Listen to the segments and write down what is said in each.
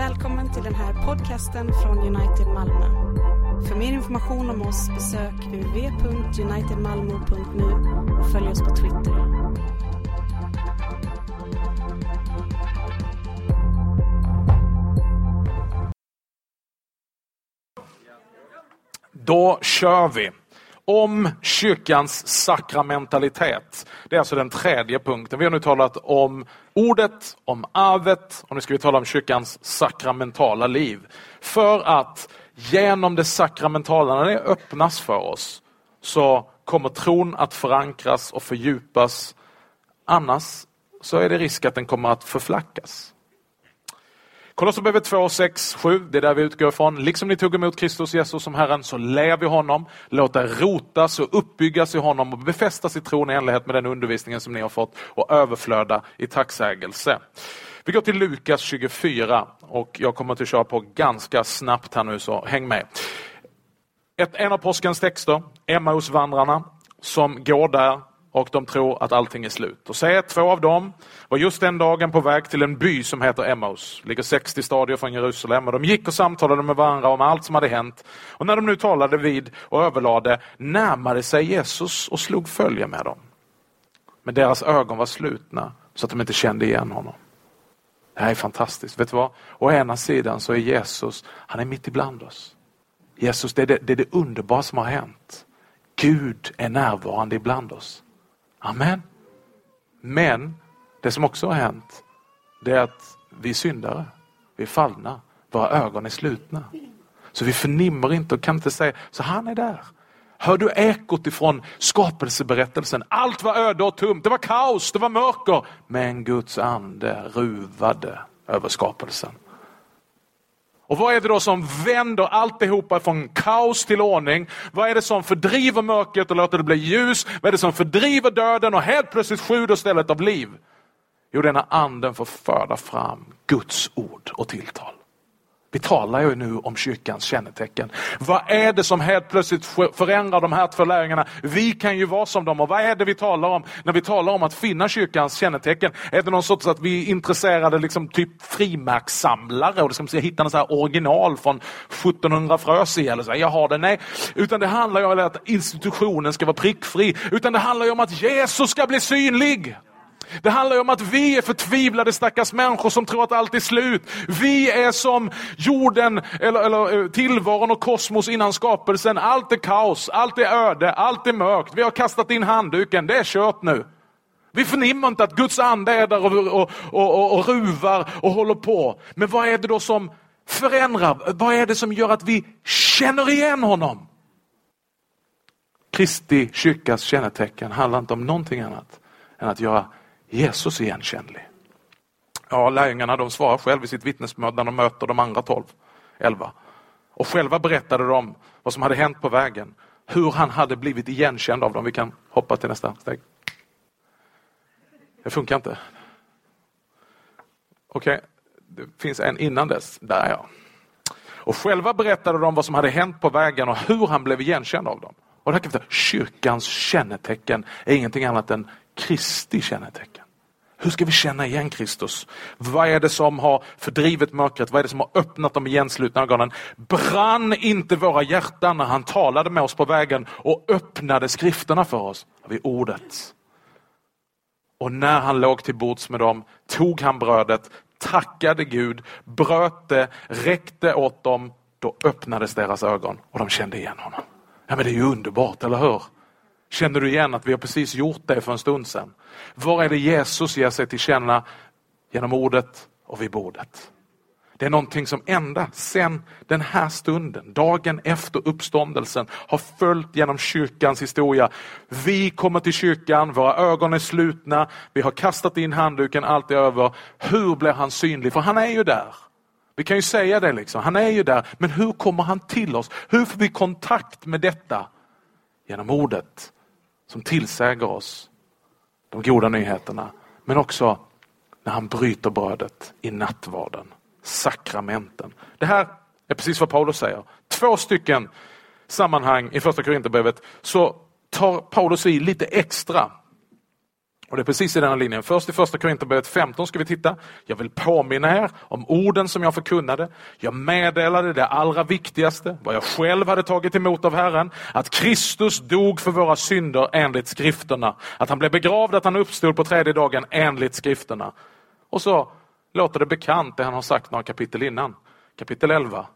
Välkommen till den här podcasten från United Malmö. För mer information om oss besök www.unitedmalmo.nu och följ oss på Twitter. Då kör vi. Om kyrkans sakramentalitet. Det är alltså den tredje punkten. Vi har nu talat om ordet, om arvet och nu ska vi tala om kyrkans sakramentala liv. För att genom det sakramentala, när det öppnas för oss, så kommer tron att förankras och fördjupas. Annars så är det risk att den kommer att förflackas. Kolosserbrevet 2, 6, 7, det är där vi utgår ifrån. Liksom ni tog emot Kristus Jesus som Herren, så lev i honom. Låt det rotas och uppbyggas i honom och befästas i tron i enlighet med den undervisningen som ni har fått och överflöda i tacksägelse. Vi går till Lukas 24 och jag kommer att köra på ganska snabbt här nu, så häng med. Ett, en av påskens texter, Emmausvandrarna, som går där och de tror att allting är slut. Och se, två av dem var just den dagen på väg till en by som heter Emmaus. Ligger 60 stadier från Jerusalem och de gick och samtalade med varandra om allt som hade hänt. Och när de nu talade vid och överlade närmade sig Jesus och slog följe med dem. Men deras ögon var slutna så att de inte kände igen honom. Det här är fantastiskt. Vet du vad? Å ena sidan så är Jesus, han är mitt ibland oss. Jesus, det är det, det, är det underbara som har hänt. Gud är närvarande ibland oss. Amen. Men det som också har hänt, det är att vi är syndare. Vi är fallna. Våra ögon är slutna. Så vi förnimmer inte och kan inte säga, så han är där. Hör du ekot ifrån skapelseberättelsen? Allt var öde och tomt, det var kaos, det var mörker. Men Guds ande ruvade över skapelsen. Och vad är det då som vänder alltihopa från kaos till ordning? Vad är det som fördriver mörkret och låter det bli ljus? Vad är det som fördriver döden och helt plötsligt sjuder stället av liv? Jo, det är när anden får föda fram Guds ord och tilltal. Vi talar ju nu om kyrkans kännetecken. Vad är det som helt plötsligt förändrar de här två lärjungarna? Vi kan ju vara som dem och vad är det vi talar om när vi talar om att finna kyrkans kännetecken? Är det någon sorts att vi är intresserade liksom typ frimärkssamlare och ska hitta något så här original från 1700 Frösi eller så? Jag har det, nej. Utan det handlar ju om att institutionen ska vara prickfri. Utan det handlar ju om att Jesus ska bli synlig. Det handlar ju om att vi är förtvivlade stackars människor som tror att allt är slut. Vi är som jorden, eller, eller eh, tillvaron och kosmos innan skapelsen. Allt är kaos, allt är öde, allt är mörkt. Vi har kastat in handduken, det är kört nu. Vi förnimmer inte att Guds ande är där och, och, och, och ruvar och håller på. Men vad är det då som förändrar? Vad är det som gör att vi känner igen honom? Kristi kyrkas kännetecken handlar inte om någonting annat än att göra Jesus igenkännlig? Ja, lärjungarna de svarar själv i sitt vittnesbörd när de möter de andra tolv, elva. Och själva berättade de vad som hade hänt på vägen. Hur han hade blivit igenkänd av dem. Vi kan hoppa till nästa steg. Det funkar inte. Okej, okay. det finns en innan dess. Där ja. Och själva berättade de vad som hade hänt på vägen och hur han blev igenkänd av dem. Och det här kyrkans kännetecken är ingenting annat än Kristi kännetecken. Hur ska vi känna igen Kristus? Vad är det som har fördrivit mörkret? Vad är det som har öppnat de igenslutna ögonen? Brann inte våra hjärtan när han talade med oss på vägen och öppnade skrifterna för oss? Vid ordet. Och när han låg till bords med dem tog han brödet, tackade Gud, bröt det, räckte åt dem. Då öppnades deras ögon och de kände igen honom. Ja, men det är ju underbart, eller hur? Känner du igen att vi har precis gjort det för en stund sedan? Var är det Jesus ger sig till känna? Genom ordet och vid bordet. Det är någonting som ända sedan den här stunden, dagen efter uppståndelsen, har följt genom kyrkans historia. Vi kommer till kyrkan, våra ögon är slutna, vi har kastat in handduken, allt är över. Hur blir han synlig? För han är ju där. Vi kan ju säga det, liksom. han är ju där. Men hur kommer han till oss? Hur får vi kontakt med detta? Genom ordet som tillsäger oss de goda nyheterna. Men också när han bryter brödet i nattvarden. Sakramenten. Det här är precis vad Paulus säger. Två stycken sammanhang i första Korinthierbrevet så tar Paulus i lite extra och Det är precis i denna linjen. Först i första Korinthierbrevet 15 ska vi titta. Jag vill påminna er om orden som jag förkunnade. Jag meddelade det allra viktigaste, vad jag själv hade tagit emot av Herren. Att Kristus dog för våra synder enligt skrifterna. Att han blev begravd, att han uppstod på tredje dagen enligt skrifterna. Och så låter det bekant det han har sagt några kapitel innan. Kapitel 11.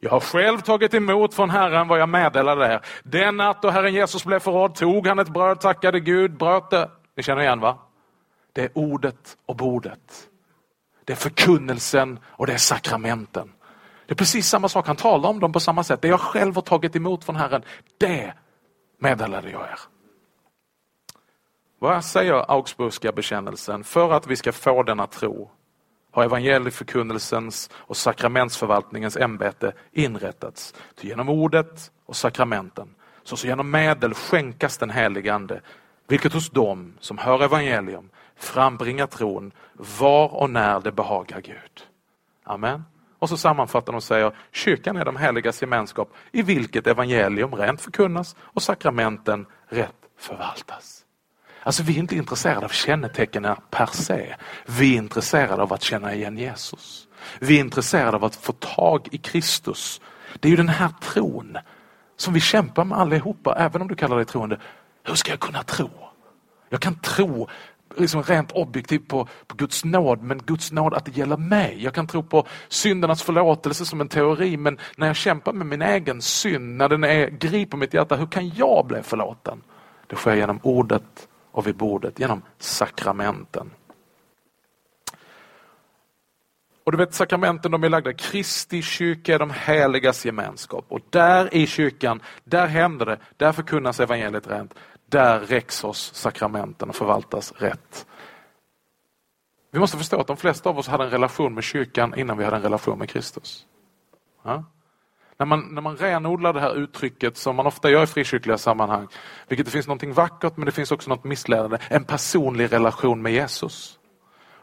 Jag har själv tagit emot från Herren vad jag meddelade er. Den natt då Herren Jesus blev förrådd tog han ett bröd, tackade Gud, bröt det. Ni känner igen va? Det är ordet och bordet. Det är förkunnelsen och det är sakramenten. Det är precis samma sak, han talar om dem på samma sätt. Det jag själv har tagit emot från Herren, det meddelade jag er. Vad säger Augsburgska bekännelsen? För att vi ska få denna tro har evangelieförkunnelsens och sakramentsförvaltningens ämbete inrättats. Ty genom ordet och sakramenten, så, så genom medel skänkas den helige Ande, vilket hos dem som hör evangelium frambringar tron var och när det behagar Gud. Amen. Och så sammanfattar de och säger kyrkan är de heligas gemenskap i vilket evangelium rent förkunnas och sakramenten rätt förvaltas. Alltså vi är inte intresserade av kännetecknen per se. Vi är intresserade av att känna igen Jesus. Vi är intresserade av att få tag i Kristus. Det är ju den här tron som vi kämpar med allihopa, även om du kallar dig troende. Hur ska jag kunna tro? Jag kan tro liksom rent objektivt på, på Guds nåd, men Guds nåd att det gäller mig. Jag kan tro på syndernas förlåtelse som en teori, men när jag kämpar med min egen synd, när den är, griper mitt hjärta, hur kan jag bli förlåten? Det sker genom ordet och vid bordet genom sakramenten. Och du vet sakramenten de är lagda, Kristi kyrka är de heligas gemenskap och där i kyrkan, där händer det, där förkunnas evangeliet rent, där räcks oss sakramenten och förvaltas rätt. Vi måste förstå att de flesta av oss hade en relation med kyrkan innan vi hade en relation med Kristus. Ja? När man, när man renodlar det här uttrycket som man ofta gör i frikyrkliga sammanhang, vilket det finns något vackert men det finns också något missledande, en personlig relation med Jesus.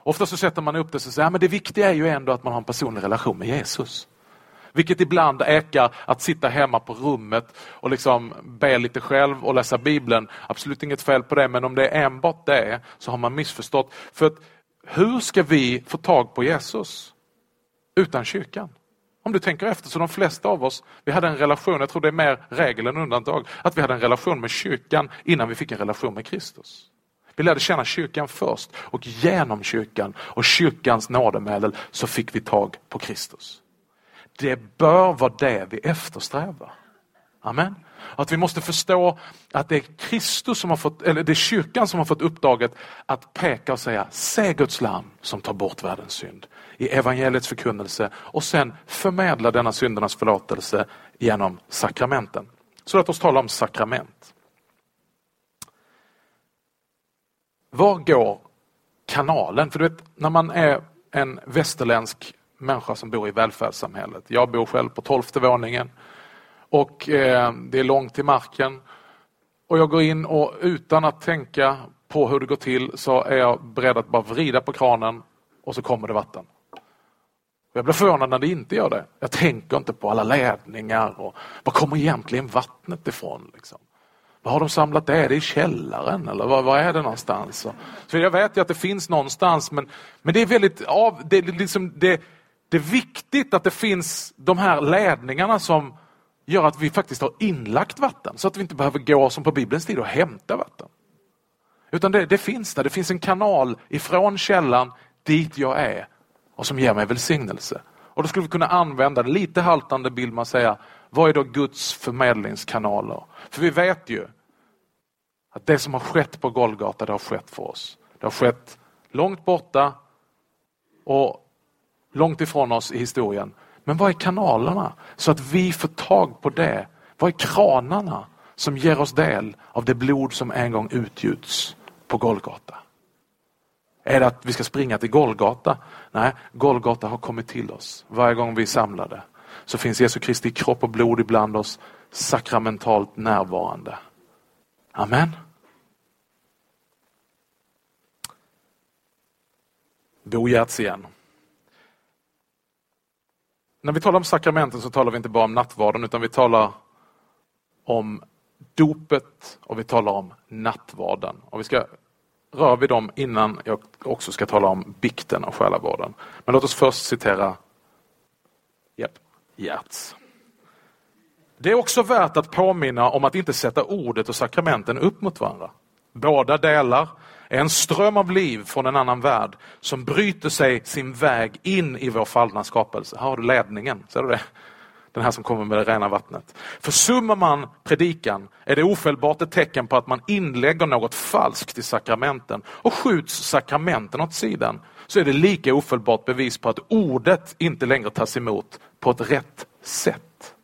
Ofta så sätter man upp det och säger att det viktiga är ju ändå att man har en personlig relation med Jesus. Vilket ibland ekar att sitta hemma på rummet och liksom be lite själv och läsa Bibeln. Absolut inget fel på det, men om det är enbart det så har man missförstått. För att, hur ska vi få tag på Jesus utan kyrkan? Om du tänker efter så de flesta av oss, vi hade en relation, jag tror det är mer regel än undantag, att vi hade en relation med kyrkan innan vi fick en relation med Kristus. Vi lärde känna kyrkan först och genom kyrkan och kyrkans nådemedel så fick vi tag på Kristus. Det bör vara det vi eftersträvar. Amen. Att vi måste förstå att det är Kristus som har fått, eller det är kyrkan som har fått uppdraget att peka och säga, se Guds lam som tar bort världens synd i evangeliets förkunnelse och sen förmedla denna syndernas förlåtelse genom sakramenten. Så låt oss tala om sakrament. Var går kanalen? För du vet, när man är en västerländsk människa som bor i välfärdssamhället. Jag bor själv på tolfte våningen och eh, det är långt till marken. Och jag går in och utan att tänka på hur det går till så är jag beredd att bara vrida på kranen och så kommer det vatten. Jag blir förvånad när det inte gör det. Jag tänker inte på alla ledningar och var kommer egentligen vattnet ifrån? Liksom? Var har de samlat det? Är det i källaren eller var, var är det någonstans? Så jag vet ju att det finns någonstans men, men det är väldigt av, det, liksom, det, det är viktigt att det finns de här ledningarna som gör att vi faktiskt har inlagt vatten så att vi inte behöver gå som på Bibelns tid och hämta vatten. Utan det, det finns där, det finns en kanal ifrån källan dit jag är och som ger mig välsignelse. Och då skulle vi kunna använda det lite haltande bild man säga, vad är då Guds förmedlingskanaler? För vi vet ju att det som har skett på Golgata, det har skett för oss. Det har skett långt borta och långt ifrån oss i historien. Men vad är kanalerna? Så att vi får tag på det. Vad är kranarna som ger oss del av det blod som en gång utgjuts på Golgata? Är det att vi ska springa till Golgata? Nej, Golgata har kommit till oss. Varje gång vi är samlade så finns Jesu Kristi kropp och blod ibland oss sakramentalt närvarande. Amen. Bo Gertz igen. När vi talar om sakramenten så talar vi inte bara om nattvarden utan vi talar om dopet och vi talar om nattvarden. Och vi ska röra vid dem innan jag också ska tala om bikten och själavården. Men låt oss först citera yep, Gertz. Det är också värt att påminna om att inte sätta ordet och sakramenten upp mot varandra. Båda delar är en ström av liv från en annan värld som bryter sig sin väg in i vår fallna skapelse. Här har du ledningen, ser du det? Den här som kommer med det rena vattnet. Försummar man predikan är det ofelbart ett tecken på att man inlägger något falskt i sakramenten och skjuts sakramenten åt sidan så är det lika ofelbart bevis på att ordet inte längre tas emot på ett rätt sätt.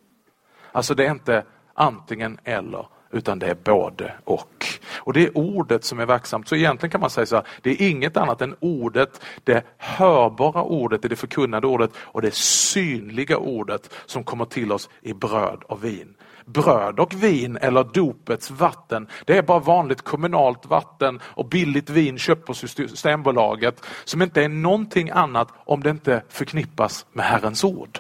Alltså det är inte antingen eller utan det är både och. Och det är ordet som är verksamt. Så egentligen kan man säga så här, det är inget annat än ordet, det hörbara ordet, det förkunnade ordet och det synliga ordet som kommer till oss i bröd och vin. Bröd och vin eller dopets vatten, det är bara vanligt kommunalt vatten och billigt vin köpt på Systembolaget som inte är någonting annat om det inte förknippas med Herrens ord.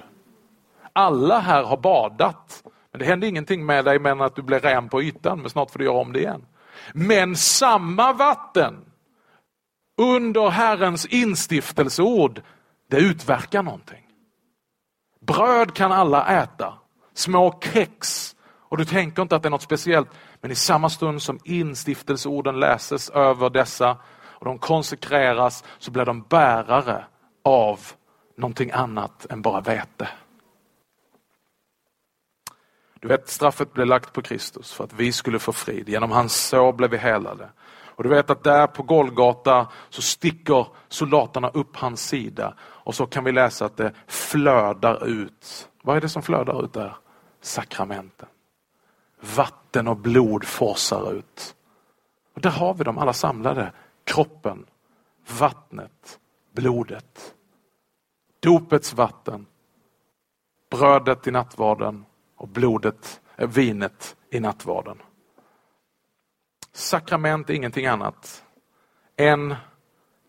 Alla här har badat men det hände ingenting med dig men att du blev ren på ytan, men snart får du göra om det igen. Men samma vatten under Herrens instiftelseord, det utverkar någonting. Bröd kan alla äta, små kex och du tänker inte att det är något speciellt. Men i samma stund som instiftelseorden läses över dessa och de konsekreras så blir de bärare av någonting annat än bara vete. Du vet, straffet blev lagt på Kristus för att vi skulle få frid. Genom hans sår blev vi helade. Och du vet att där på Golgata så sticker soldaterna upp hans sida och så kan vi läsa att det flödar ut. Vad är det som flödar ut där? Sakramenten. Vatten och blod forsar ut. Och där har vi dem alla samlade. Kroppen, vattnet, blodet. Dopets vatten, brödet i nattvarden och blodet, eh, vinet i nattvarden. Sakrament är ingenting annat än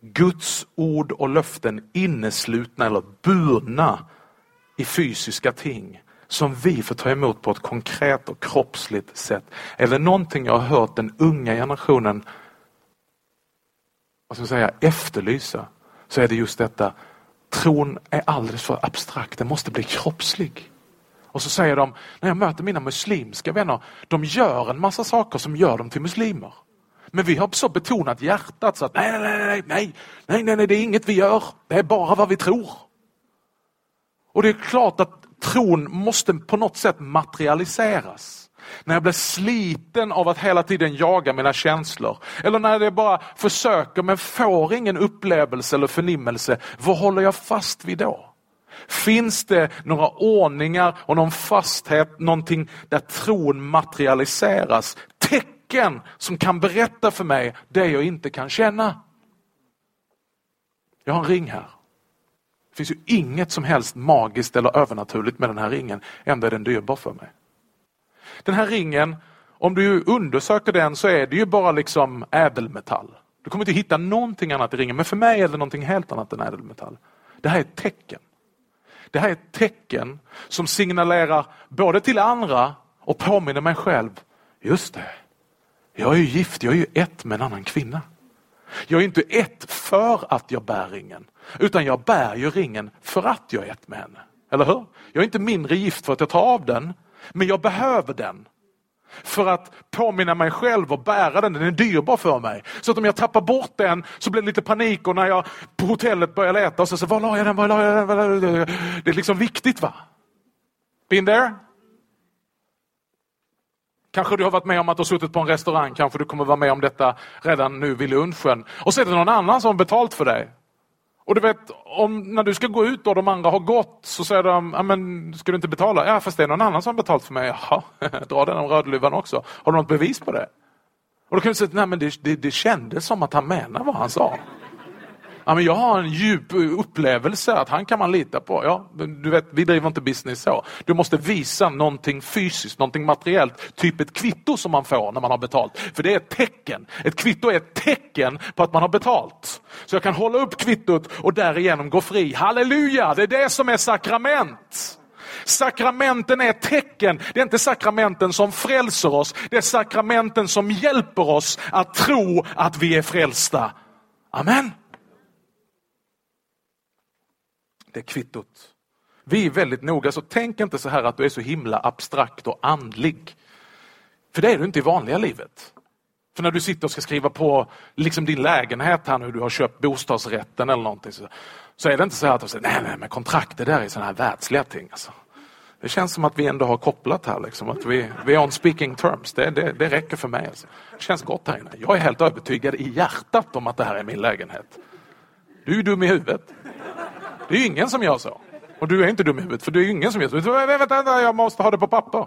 Guds ord och löften inneslutna eller burna i fysiska ting som vi får ta emot på ett konkret och kroppsligt sätt. Eller någonting jag har hört den unga generationen vad ska jag säga, efterlysa så är det just detta. Tron är alldeles för abstrakt, den måste bli kroppslig. Och så säger de, när jag möter mina muslimska vänner, de gör en massa saker som gör dem till muslimer. Men vi har så betonat hjärtat så att nej, nej, nej, nej, nej, nej, nej, det är inget vi gör. Det är bara vad vi tror. Och det är klart att tron måste på något sätt materialiseras. När jag blir sliten av att hela tiden jaga mina känslor. Eller när jag bara försöker men får ingen upplevelse eller förnimmelse. Vad håller jag fast vid då? Finns det några ordningar och någon fasthet, någonting där tron materialiseras? Tecken som kan berätta för mig det jag inte kan känna. Jag har en ring här. Det finns ju inget som helst magiskt eller övernaturligt med den här ringen. Ändå är den dyrbar för mig. Den här ringen, om du undersöker den så är det ju bara liksom ädelmetall. Du kommer inte hitta någonting annat i ringen, men för mig är det någonting helt annat än ädelmetall. Det här är ett tecken. Det här är ett tecken som signalerar både till andra och påminner mig själv. Just det, jag är ju gift, jag är ju ett med en annan kvinna. Jag är inte ett för att jag bär ringen, utan jag bär ju ringen för att jag är ett med henne. Eller hur? Jag är inte mindre gift för att jag tar av den, men jag behöver den för att påminna mig själv och bära den. Den är dyrbar för mig. Så att om jag tappar bort den så blir det lite panik och när jag på hotellet börjar leta och så, så var la jag den, var la jag den? Det är liksom viktigt va? Been there? Kanske du har varit med om att du har suttit på en restaurang, kanske du kommer vara med om detta redan nu vid lunchen. Och så är det någon annan som har betalt för dig. Och du vet, om, när du ska gå ut och de andra har gått så säger de, ja, men ska du inte betala? Ja, fast det är någon annan som har betalt för mig. Jaha, dra den om rödluvan också. Har du något bevis på det? Och då kan du säga, nej men det, det, det kändes som att han menar vad han sa. Ja, men jag har en djup upplevelse att han kan man lita på. Ja, du vet, vi driver inte business så. Du måste visa någonting fysiskt, någonting materiellt, typ ett kvitto som man får när man har betalt. För det är ett tecken. Ett kvitto är ett tecken på att man har betalt. Så jag kan hålla upp kvittot och därigenom gå fri. Halleluja, det är det som är sakrament. Sakramenten är tecken. Det är inte sakramenten som frälser oss. Det är sakramenten som hjälper oss att tro att vi är frälsta. Amen. Det är kvittot. Vi är väldigt noga, så tänk inte så här att du är så himla abstrakt och andlig. För det är du inte i vanliga livet. För när du sitter och ska skriva på liksom din lägenhet här nu, du har köpt bostadsrätten eller någonting, så, så är det inte så här att du säger, nej, nej, men kontrakt det där är sådana här världsliga ting. Alltså. Det känns som att vi ändå har kopplat här, liksom, att vi, vi är on speaking terms. Det, det, det räcker för mig. Alltså. Det känns gott här inne. Jag är helt övertygad i hjärtat om att det här är min lägenhet. Du är dum i huvudet. Det är ju ingen som gör så. Och du är inte dum i huvudet, för det är ju ingen som gör så. Vänta, jag måste ha det på papper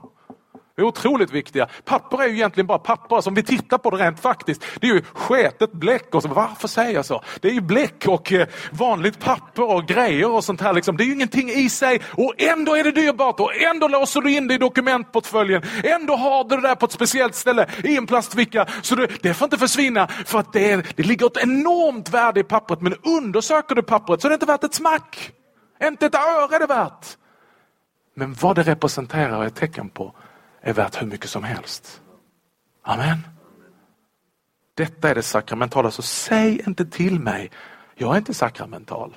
är otroligt viktiga. Papper är ju egentligen bara papper. Alltså om vi tittar på det rent faktiskt. Det är ju sketet bläck. Och så, varför säger jag så? Det är ju bläck och eh, vanligt papper och grejer och sånt här. Liksom. Det är ju ingenting i sig och ändå är det dyrbart och ändå låser du in det i dokumentportföljen. Ändå har du det där på ett speciellt ställe i en plastficka. Så det, det får inte försvinna för att det, är, det ligger ett enormt värde i pappret. Men undersöker du pappret så är det inte värt ett smack. Inte ett öre är det värt. Men vad det representerar är ett tecken på är värt hur mycket som helst. Amen. Detta är det sakramentala, så säg inte till mig, jag är inte sakramental.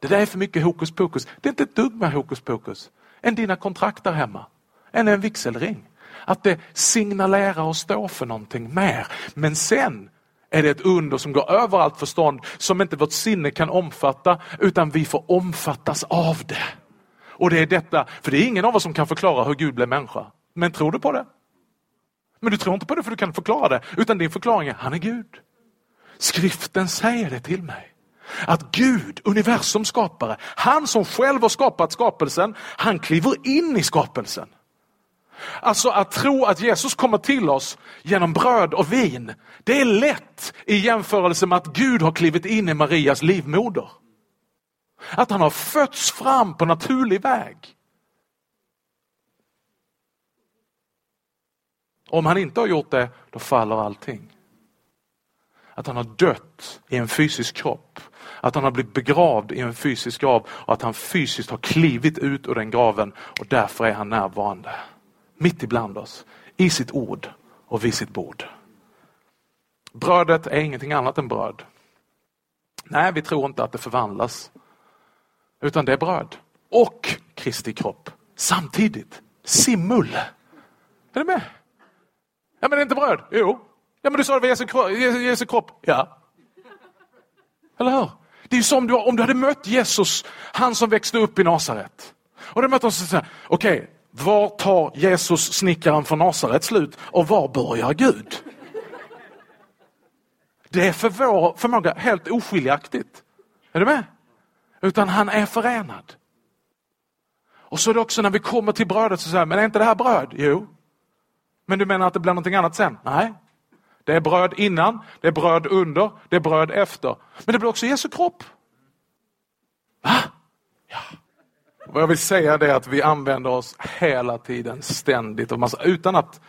Det där är för mycket hokus pokus. Det är inte ett dugg med hokus pokus. Än dina kontrakt där hemma. Än en vigselring. Att det signalerar och står för någonting mer. Men sen är det ett under som går över allt förstånd som inte vårt sinne kan omfatta utan vi får omfattas av det. Och det är detta, för det är ingen av oss som kan förklara hur Gud blev människa. Men tror du på det? Men du tror inte på det för du kan förklara det, utan din förklaring är, han är Gud. Skriften säger det till mig. Att Gud, universums skapare, han som själv har skapat skapelsen, han kliver in i skapelsen. Alltså att tro att Jesus kommer till oss genom bröd och vin, det är lätt i jämförelse med att Gud har klivit in i Marias livmoder. Att han har fötts fram på naturlig väg. Om han inte har gjort det, då faller allting. Att han har dött i en fysisk kropp. Att han har blivit begravd i en fysisk grav och att han fysiskt har klivit ut ur den graven och därför är han närvarande. Mitt ibland oss, i sitt ord och vid sitt bord. Brödet är ingenting annat än bröd. Nej, vi tror inte att det förvandlas. Utan det är bröd och Kristi kropp samtidigt. Simul. Är du med? Ja men det är inte bröd. Jo. Ja men du sa det var Jesu, kropp. Jesu kropp. Ja. Eller hur? Det är ju som du, om du hade mött Jesus, han som växte upp i Nasaret. Och du mötte honom och säger, okej, okay, var tar Jesus snickaren från Nasaret slut och var börjar Gud? Det är för vår förmåga helt oskiljaktigt. Är du med? Utan han är förenad. Och så är det också när vi kommer till brödet så säger men är inte det här bröd? Jo. Men du menar att det blir någonting annat sen? Nej. Det är bröd innan, det är bröd under, det är bröd efter. Men det blir också Jesu kropp. Va? Ja. Vad jag vill säga är att vi använder oss hela tiden, ständigt, och massa, utan att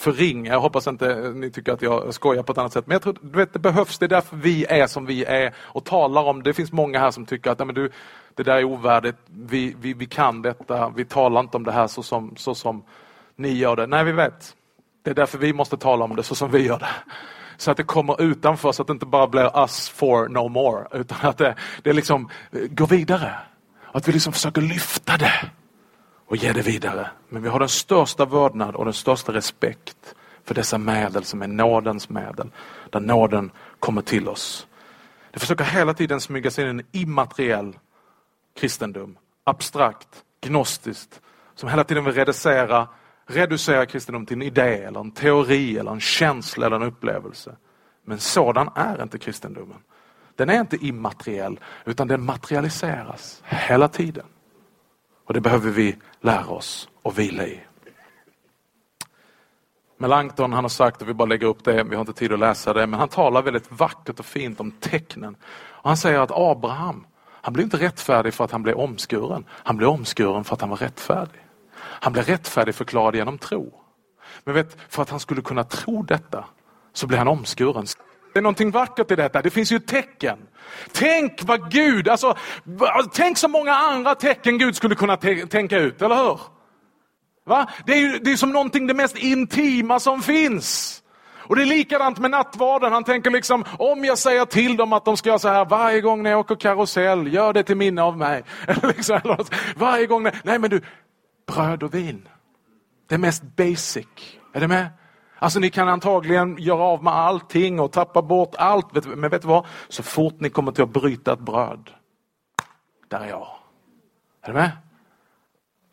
förringa. Jag hoppas inte ni tycker att jag skojar på ett annat sätt. Men jag tror du vet, det behövs. Det är därför vi är som vi är och talar om det. finns många här som tycker att men du, det där är ovärdigt. Vi, vi, vi kan detta. Vi talar inte om det här så som, så som ni gör det. Nej, vi vet. Det är därför vi måste tala om det så som vi gör det. Så att det kommer utanför så att det inte bara blir us for no more. Utan att det, det liksom går vidare. Att vi liksom försöker lyfta det och ge det vidare. Men vi har den största vördnad och den största respekt för dessa medel som är nådens medel. Där nåden kommer till oss. Det försöker hela tiden smyga sig in en immateriell kristendom. Abstrakt, gnostiskt. Som hela tiden vill reducera, reducera kristendom till en idé, eller en teori, eller en känsla eller en upplevelse. Men sådan är inte kristendomen. Den är inte immateriell, utan den materialiseras hela tiden. Och det behöver vi lära oss och vila i. Melanchthon han har sagt, och vi bara lägger upp det, vi har inte tid att läsa det, men han talar väldigt vackert och fint om tecknen. Och han säger att Abraham, han blev inte rättfärdig för att han blev omskuren. Han blev omskuren för att han var rättfärdig. Han blev rättfärdig förklarad genom tro. Men vet, för att han skulle kunna tro detta så blev han omskuren. Det är någonting vackert i detta. Det finns ju tecken. Tänk vad Gud, alltså, tänk så många andra tecken Gud skulle kunna tänka ut, eller hur? Va? Det är ju det är som någonting det mest intima som finns. Och det är likadant med nattvarden. Han tänker liksom, om jag säger till dem att de ska göra så här varje gång när jag åker karusell, gör det till minne av mig. liksom, varje gång, när, nej men du, bröd och vin. Det är mest basic. Är du med? Alltså ni kan antagligen göra av med allting och tappa bort allt. Men vet du vad? Så fort ni kommer till att bryta ett bröd, där är jag. Är du med?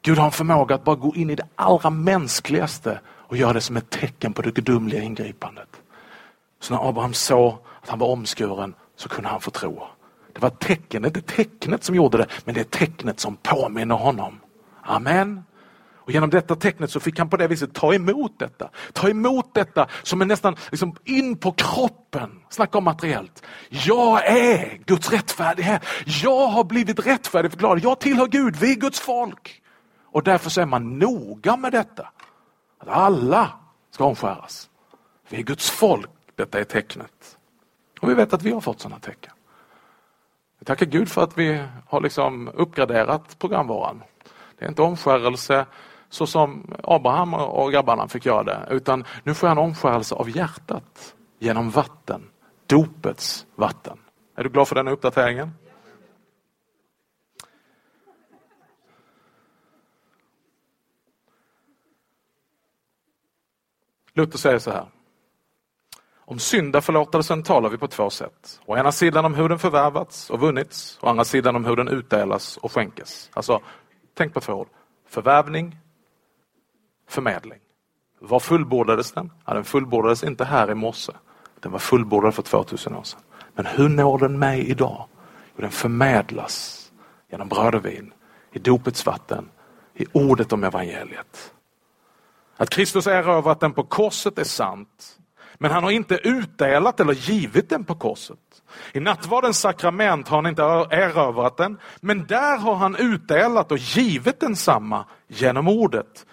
Gud har en förmåga att bara gå in i det allra mänskligaste och göra det som ett tecken på det gudomliga ingripandet. Så när Abraham såg att han var omskuren så kunde han få tro. Det var tecknet, inte tecknet som gjorde det, men det är tecknet som påminner honom. Amen. Och genom detta tecknet så fick han på det viset ta emot detta. Ta emot detta som är nästan liksom in på kroppen. Snacka om materiellt. Jag är Guds rättfärdighet. Jag har blivit rättfärdig förklarad. Jag tillhör Gud, vi är Guds folk. Och därför så är man noga med detta. Att alla ska omskäras. Vi är Guds folk, detta är tecknet. Och vi vet att vi har fått sådana tecken. Vi tackar Gud för att vi har liksom uppgraderat programvaran. Det är inte omskärelse så som Abraham och grabbarna fick göra det, utan nu får jag en omskärelse av hjärtat genom vatten, dopets vatten. Är du glad för den uppdateringen? Luther säger så här. Om syndaförlåtelsen talar vi på två sätt. Å ena sidan om hur den förvärvats och vunnits, å andra sidan om hur den utdelas och skänkes. Alltså, tänk på två ord. Förvärvning, förmedling. Var fullbordades den? Ja, den fullbordades inte här i morse. Den var fullbordad för 2000 år sedan. Men hur når den mig idag? Jo, den förmedlas genom bröd och vin, i dopets vatten, i ordet om evangeliet. Att Kristus erövrat den på korset är sant. Men han har inte utdelat eller givit den på korset. I nattvardens sakrament har han inte erövrat den, men där har han utdelat och givit densamma genom ordet,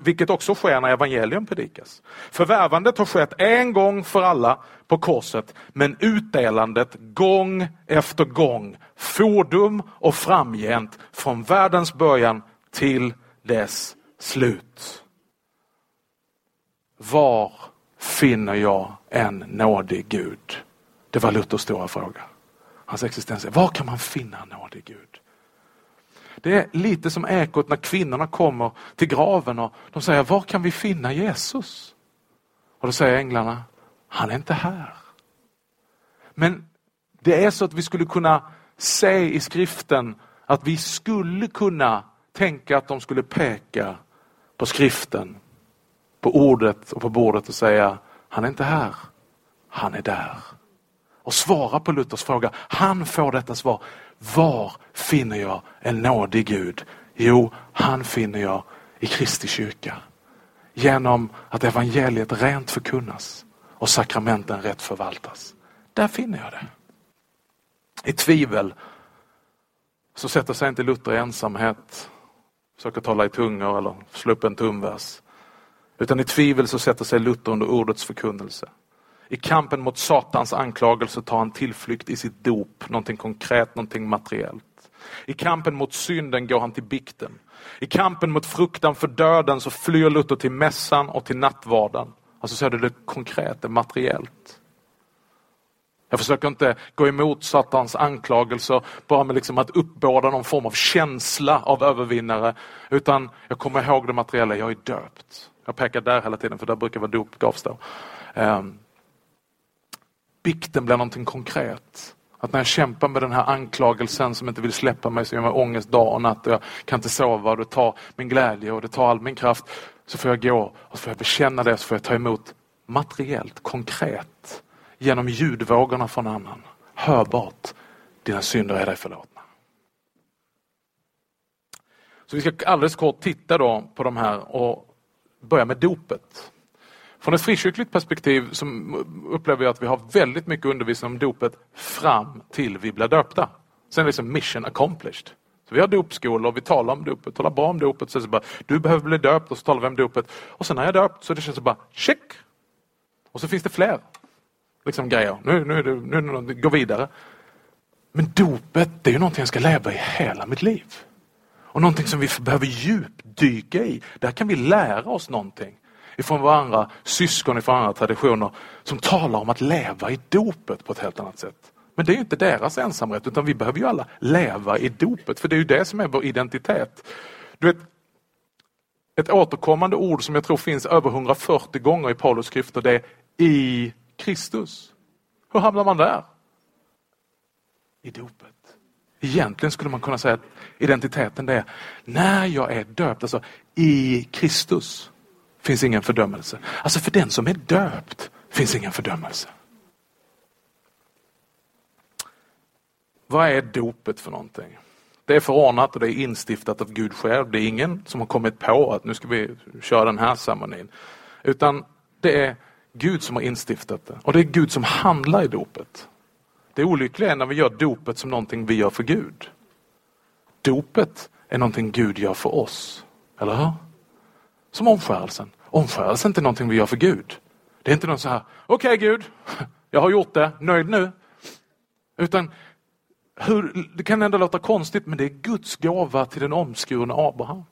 vilket också sker när evangelium predikas. Förvärvandet har skett en gång för alla på korset, men utdelandet gång efter gång, fordom och framgent, från världens början till dess slut. Var finner jag en nådig Gud? Det var Luthers stora fråga. Hans existens är, var kan man finna en nådig Gud? Det är lite som ekot när kvinnorna kommer till graven och de säger, var kan vi finna Jesus? Och då säger änglarna, han är inte här. Men det är så att vi skulle kunna se i skriften att vi skulle kunna tänka att de skulle peka på skriften på ordet och på bordet och säga, han är inte här, han är där. Och svara på Luthers fråga. Han får detta svar. Var finner jag en nådig Gud? Jo, han finner jag i Kristi kyrka. Genom att evangeliet rent förkunnas och sakramenten rätt förvaltas. Där finner jag det. I tvivel så sätter sig inte Luther i ensamhet, försöker tala i tungor eller slå upp en tumvers. Utan i tvivel så sätter sig Luther under ordets förkunnelse. I kampen mot Satans anklagelse tar han tillflykt i sitt dop, någonting konkret, någonting materiellt. I kampen mot synden går han till bikten. I kampen mot fruktan för döden så flyr Luther till mässan och till nattvarden. Alltså så är det det konkret, det materiellt. Jag försöker inte gå emot Satans anklagelser bara med liksom att uppbåda någon form av känsla av övervinnare. Utan jag kommer ihåg det materiella, jag är döpt. Jag pekar där hela tiden för där brukar vara dop gavs då. Um, bikten blir någonting konkret. Att när jag kämpar med den här anklagelsen som inte vill släppa mig, som gör mig ångest dag och natt och jag kan inte sova och det tar min glädje och det tar all min kraft. Så får jag gå och så får jag bekänna det, så får jag ta emot materiellt, konkret, genom ljudvågorna från annan. Hörbart, dina synder är dig förlåtna. Så vi ska alldeles kort titta då på de här och börja med dopet. Från ett frikyrkligt perspektiv så upplever jag att vi har väldigt mycket undervisning om dopet fram till vi blir döpta. Sen är det liksom mission accomplished. Så vi har dopskolor, vi talar om dopet, talar bra om dopet. Så, så bara, du behöver bli döpt och så talar vi om dopet. Och sen när jag är döpt så det känns det bara check. Och så finns det fler. liksom, grejer. Nu, nu, nu, nu, nu gå vidare. Men dopet, det är ju någonting jag ska leva i hela mitt liv. Och någonting som vi behöver djupdyka i. Där kan vi lära oss någonting ifrån varandra, syskon ifrån andra traditioner som talar om att leva i dopet på ett helt annat sätt. Men det är ju inte deras ensamrätt utan vi behöver ju alla leva i dopet för det är ju det som är vår identitet. Du vet, ett återkommande ord som jag tror finns över 140 gånger i Paulus skrifter det är i Kristus. Hur hamnar man där? I dopet. Egentligen skulle man kunna säga att identiteten det är när jag är döpt, alltså i Kristus finns ingen fördömelse. Alltså för den som är döpt finns ingen fördömelse. Vad är dopet för någonting? Det är förordnat och det är instiftat av Gud själv. Det är ingen som har kommit på att nu ska vi köra den här ceremonin. Utan det är Gud som har instiftat det. Och det är Gud som handlar i dopet. Det olyckliga är när vi gör dopet som någonting vi gör för Gud. Dopet är någonting Gud gör för oss. Eller hur? Som omskärelsen. Omskärelse är inte någonting vi gör för Gud. Det är inte någon så här, okej okay, Gud, jag har gjort det, nöjd nu. Utan hur, det kan ändå låta konstigt men det är Guds gåva till den omskurna Abraham.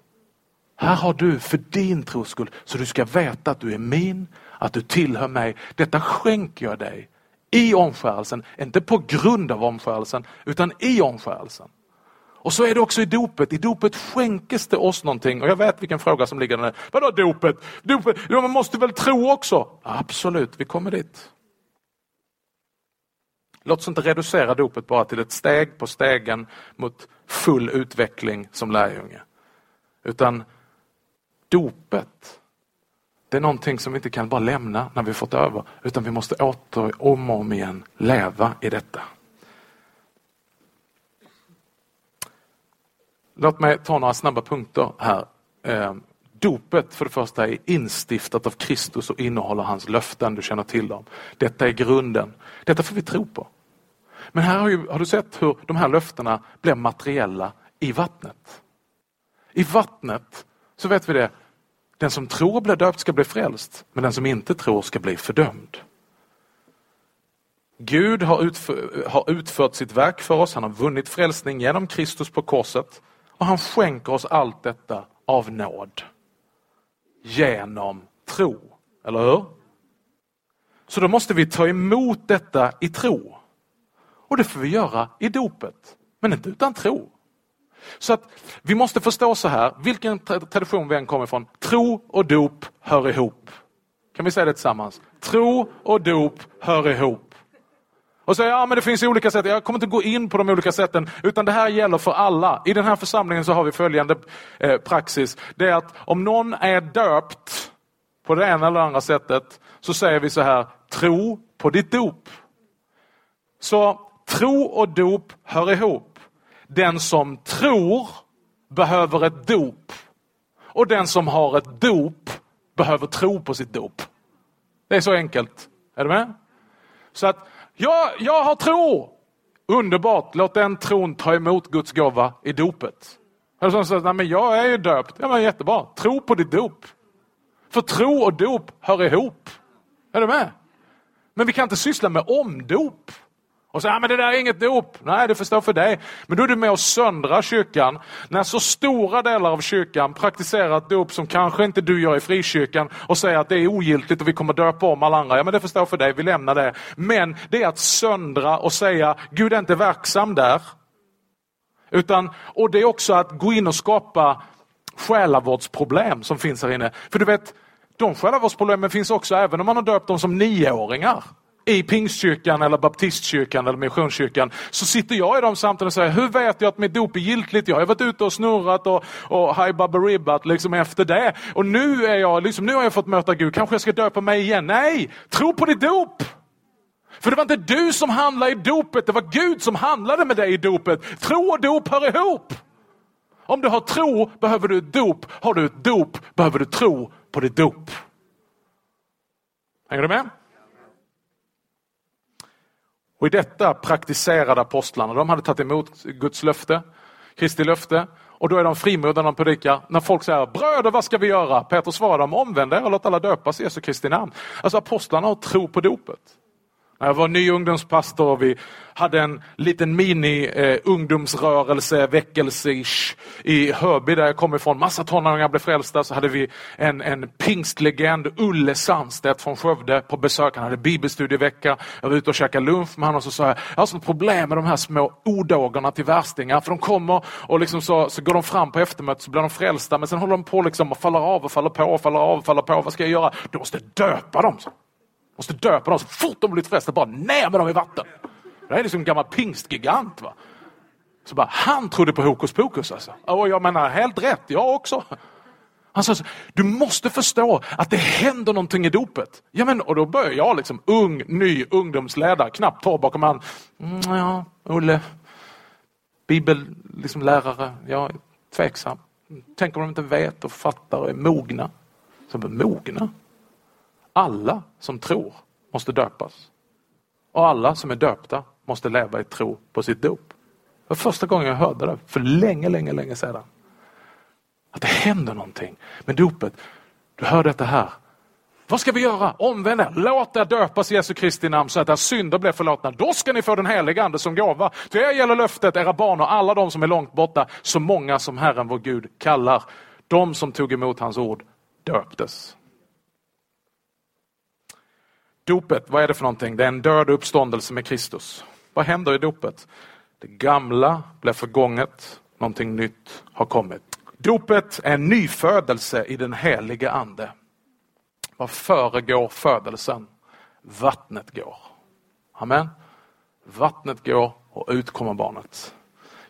Här har du för din tros skull, så du ska veta att du är min, att du tillhör mig. Detta skänker jag dig i omskärelsen, inte på grund av omskärelsen, utan i omskärelsen. Och så är det också i dopet. I dopet skänkes det oss någonting. Och jag vet vilken fråga som ligger där. Vadå dopet? dopet? Ja, man måste väl tro också? Absolut, vi kommer dit. Låt oss inte reducera dopet bara till ett steg på stegen mot full utveckling som lärjunge. Utan dopet, det är någonting som vi inte kan bara lämna när vi fått över, utan vi måste åter om och om igen leva i detta. Låt mig ta några snabba punkter här. Ehm, dopet för det första är instiftat av Kristus och innehåller hans löften, du känner till dem. Detta är grunden. Detta får vi tro på. Men här har, ju, har du sett hur de här löftena blir materiella i vattnet. I vattnet så vet vi det, den som tror och blir döpt ska bli frälst, men den som inte tror ska bli fördömd. Gud har, utför, har utfört sitt verk för oss, han har vunnit frälsning genom Kristus på korset och han skänker oss allt detta av nåd. Genom tro, eller hur? Så då måste vi ta emot detta i tro. Och det får vi göra i dopet, men inte utan tro. Så att vi måste förstå så här, vilken tradition vi än kommer ifrån, tro och dop hör ihop. Kan vi säga det tillsammans? Tro och dop hör ihop. Och säger ja men det finns olika sätt, jag kommer inte gå in på de olika sätten, utan det här gäller för alla. I den här församlingen så har vi följande eh, praxis. Det är att om någon är döpt på det ena eller andra sättet, så säger vi så här, tro på ditt dop. Så tro och dop hör ihop. Den som tror behöver ett dop. Och den som har ett dop behöver tro på sitt dop. Det är så enkelt. Är du med? Så att jag, jag har tro! Underbart, låt den tron ta emot Guds gåva i dopet. Eller som säger, nej men jag är ju döpt. Ja men jättebra, tro på ditt dop. För tro och dop hör ihop. Är du med? Men vi kan inte syssla med omdop. Och säga, ja, men det där är inget dop. Nej, det förstår för dig. Men då är du med och söndrar kyrkan. När så stora delar av kyrkan praktiserar ett dop som kanske inte du gör i frikyrkan och säger att det är ogiltigt och vi kommer döpa om alla andra. Ja, men det förstår för dig, vi lämnar det. Men det är att söndra och säga, Gud är inte verksam där. Utan, och det är också att gå in och skapa själavårdsproblem som finns här inne. För du vet, de själavårdsproblemen finns också även om man har döpt dem som nioåringar i pingstkyrkan eller baptistkyrkan eller missionskyrkan så sitter jag i de samtalen och säger, hur vet jag att mitt dop är giltigt? Jag har varit ute och snurrat och, och hajbabaribbat liksom efter det. Och nu, är jag, liksom, nu har jag fått möta Gud, kanske jag ska döpa mig igen? Nej, tro på ditt dop! För det var inte du som handlade i dopet, det var Gud som handlade med dig i dopet. Tro och dop hör ihop. Om du har tro behöver du ett dop. Har du ett dop behöver du tro på ditt dop. Hänger du med? Och i detta praktiserade apostlarna, de hade tagit emot Guds löfte, Kristi löfte, och då är de frimodiga när de predikar. När folk säger bröder vad ska vi göra? Petrus svarar dem omvänd er och låt alla döpas i Jesu Kristi namn. Alltså apostlarna har tro på dopet. När jag var ny ungdomspastor och vi hade en liten mini eh, ungdomsrörelse, väckelse i Hörby där jag kommer ifrån. Massa tonåringar blev frälsta. Så hade vi en, en pingstlegend, Ulle Sandstedt från Skövde på besök. Han hade bibelstudievecka. Jag var ute och käkade lunch med honom och så sa jag, jag har sånt problem med de här små odågorna till värstingar. För de kommer och liksom så, så går de fram på eftermötet så blir de frälsta men sen håller de på liksom och faller av och faller på och faller av och faller på. Vad ska jag göra? Du måste döpa dem. Så måste döpa dem så fort de blivit frälsta, bara ner med dem i vatten. Det här är liksom en gammal pingstgigant. Va? Så bara, han trodde på hokus pokus alltså. Och jag menar, helt rätt, jag också. Han sa, du måste förstå att det händer någonting i dopet. Ja, men, och då börjar jag, liksom, ung, ny ungdomsledare, knappt torr bakom han. Mm, ja, Olle, bibellärare, liksom, lärare, jag är tveksam. Tänk om de inte vet och fattar och är mogna. Så, mogna? Alla som tror måste döpas. Och alla som är döpta måste leva i tro på sitt dop. Det var första gången jag hörde det, för länge, länge, länge sedan. Att det händer någonting med dopet. Du hör detta här. Vad ska vi göra? Omvänd er. Låt er döpas i Jesu Kristi namn så att era synder blir förlåtna. Då ska ni få den heliga Ande som gåva. Till er gäller löftet, era barn och alla de som är långt borta, så många som Herren vår Gud kallar. De som tog emot hans ord döptes. Dopet, vad är det för någonting? Det är en död uppståndelse med Kristus. Vad händer i dopet? Det gamla blir förgånget, någonting nytt har kommit. Dopet är en nyfödelse i den helige Ande. Vad föregår födelsen? Vattnet går. Amen. Vattnet går och ut kommer barnet.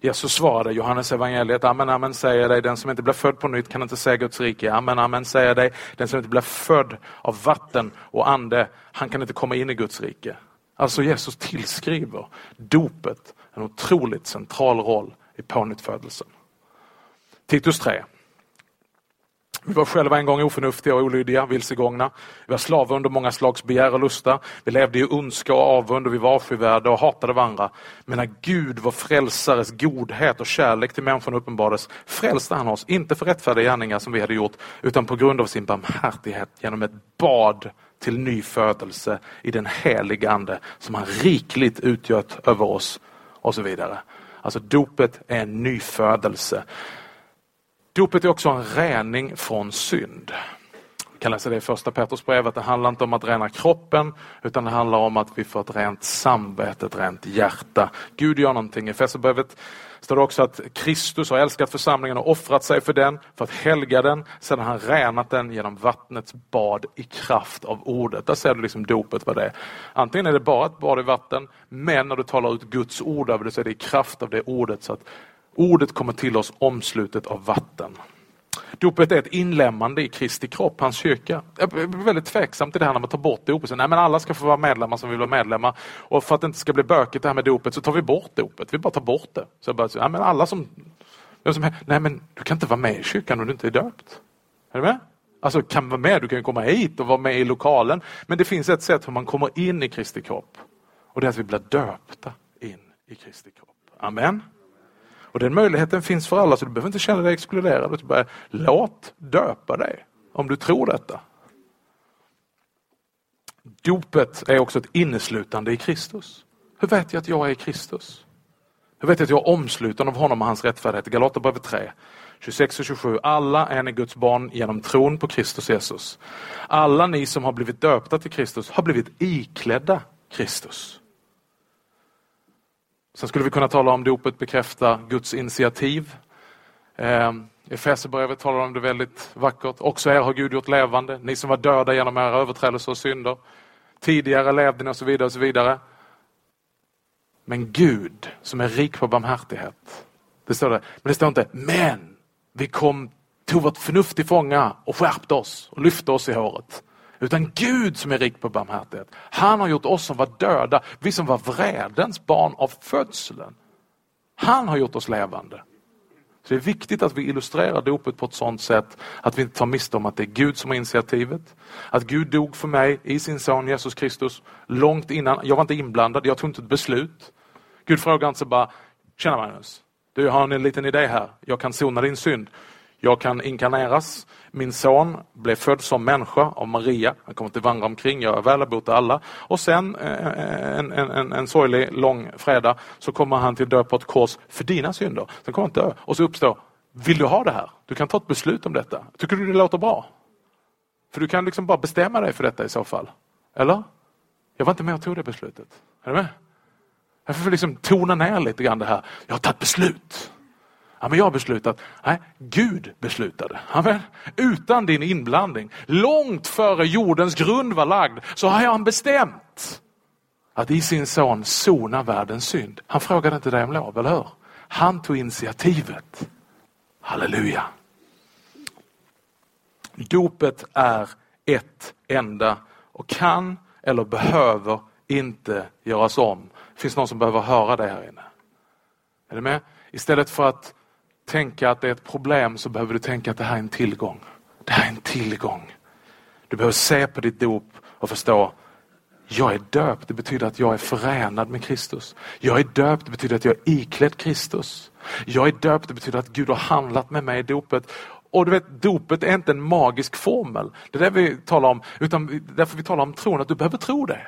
Jesus svarade Johannes evangeliet, amen, amen säger jag dig, den som inte blir född på nytt kan inte se Guds rike. Amen, amen säger jag dig, den som inte blir född av vatten och ande, han kan inte komma in i Guds rike. Alltså Jesus tillskriver dopet en otroligt central roll i pånyttfödelsen. Titus 3. Vi var själva en gång oförnuftiga och olydiga, vilsegångna. Vi var slavar under många slags begär och lusta. Vi levde i ondska och avund och vi var avskyvärda och hatade varandra. Men när Gud, vår frälsares godhet och kärlek till människan uppenbarades frälste han oss, inte för rättfärdiga gärningar som vi hade gjort, utan på grund av sin barmhärtighet genom ett bad till ny födelse i den helige Ande som han rikligt utgöt över oss och så vidare. Alltså dopet är en ny födelse. Dopet är också en rening från synd. Vi kan läsa det i första Petrusbrevet. Det handlar inte om att rena kroppen utan det handlar om att vi får ett rent samvete, ett rent hjärta. Gud gör någonting. I Efesierbrevet står det också att Kristus har älskat församlingen och offrat sig för den för att helga den. Sedan har han renat den genom vattnets bad i kraft av ordet. Där ser du liksom dopet vad det är. Antingen är det bara ett bad i vatten men när du talar ut Guds ord över det så är det i kraft av det ordet så att Ordet kommer till oss omslutet av vatten. Dopet är ett inlämmande i Kristi kropp, hans kyrka. Jag är väldigt tveksam till det här när man tar bort dopet. Nej, men alla ska få vara medlemmar som vill vara medlemmar. Och för att det inte ska bli bökigt det här med dopet så tar vi bort dopet. Vi bara tar bort det. Så bara, nej, men alla som, som... Nej, men du kan inte vara med i kyrkan om du inte är döpt. Är du med? Alltså kan vara med, du kan komma hit och vara med i lokalen. Men det finns ett sätt hur man kommer in i Kristi kropp. Och det är att vi blir döpta in i Kristi kropp. Amen. Och den möjligheten finns för alla så du behöver inte känna dig exkluderad. Bara, låt döpa dig om du tror detta. Dopet är också ett inneslutande i Kristus. Hur vet jag att jag är Kristus? Hur vet jag att jag är omsluten av honom och hans rättfärdighet? Galaterbrevet 3, 26 och 27. Alla är ni Guds barn genom tron på Kristus Jesus. Alla ni som har blivit döpta till Kristus har blivit iklädda Kristus. Sen skulle vi kunna tala om dopet bekräfta Guds initiativ. Eh, Efesierbrevet talar om det väldigt vackert. Också er har Gud gjort levande, ni som var döda genom era överträdelser och synder. Tidigare levde ni och så vidare. och så vidare. Men Gud som är rik på barmhärtighet. Det står det. Men det står inte, men vi kom, tog vårt förnuft till fånga och skärpte oss och lyfte oss i håret. Utan Gud som är rik på barmhärtighet. Han har gjort oss som var döda, vi som var vredens barn av födseln. Han har gjort oss levande. Så Det är viktigt att vi illustrerar dopet på ett sådant sätt att vi inte tar miste om att det är Gud som har initiativet. Att Gud dog för mig i sin son Jesus Kristus långt innan. Jag var inte inblandad, jag tog inte ett beslut. Gud frågar inte bara, tjena Magnus, du har en liten idé här, jag kan sona din synd. Jag kan inkarneras. Min son blev född som människa av Maria. Han kommer inte vandra omkring, jag är till alla. Och sen eh, en, en, en, en sorglig lång fredag så kommer han till dö på ett kors för dina synder. Sen kommer han dö och så uppstår, vill du ha det här? Du kan ta ett beslut om detta. Tycker du det låter bra? För du kan liksom bara bestämma dig för detta i så fall. Eller? Jag var inte med och tog det beslutet. Är du med? Jag får liksom tona ner lite grann det här. Jag har tagit beslut. Ja, men jag har beslutat. Nej, Gud beslutade. Amen. Utan din inblandning. Långt före jordens grund var lagd så har han bestämt att i sin son sona världens synd. Han frågade inte dig om lov, eller hur? Han tog initiativet. Halleluja. Dopet är ett enda och kan eller behöver inte göras om. Det finns någon som behöver höra det här inne. Är du med? Istället för att tänka att det är ett problem så behöver du tänka att det här är en tillgång. Det här är en tillgång. Du behöver se på ditt dop och förstå jag är döpt, det betyder att jag är förenad med Kristus. Jag är döpt, det betyder att jag är iklädd Kristus. Jag är döpt, det betyder att Gud har handlat med mig i dopet. Och du vet, dopet är inte en magisk formel. Det är det vi talar om, utan därför vi talar om tron, att du behöver tro det.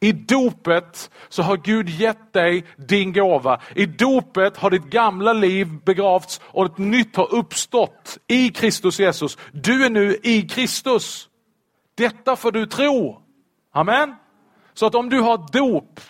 I dopet så har Gud gett dig din gåva. I dopet har ditt gamla liv begravts och ett nytt har uppstått i Kristus Jesus. Du är nu i Kristus. Detta får du tro. Amen. Så att om du har dop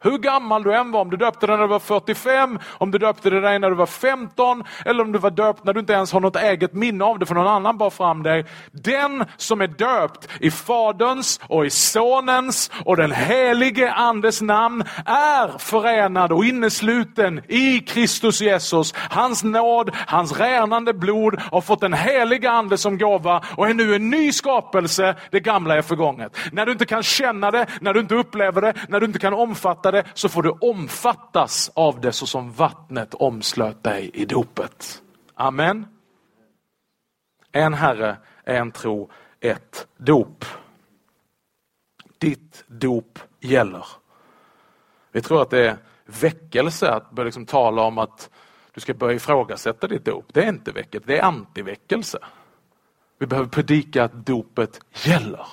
hur gammal du än var, om du döpte dig när du var 45, om du döpte dig när du var 15 eller om du var döpt när du inte ens har något eget minne av det för någon annan bar fram dig. Den som är döpt i Faderns och i Sonens och den helige Andes namn är förenad och innesluten i Kristus Jesus. Hans nåd, hans renande blod har fått den helige Ande som gåva och är nu en ny skapelse. Det gamla är förgånget. När du inte kan känna det, när du inte upplever det, när du inte kan omfatta omfattade så får du omfattas av det så som vattnet omslöt dig i dopet. Amen. En Herre, en tro, ett dop. Ditt dop gäller. Vi tror att det är väckelse att börja liksom tala om att du ska börja ifrågasätta ditt dop. Det är inte väckelse, det är antiväckelse. Vi behöver predika att dopet gäller.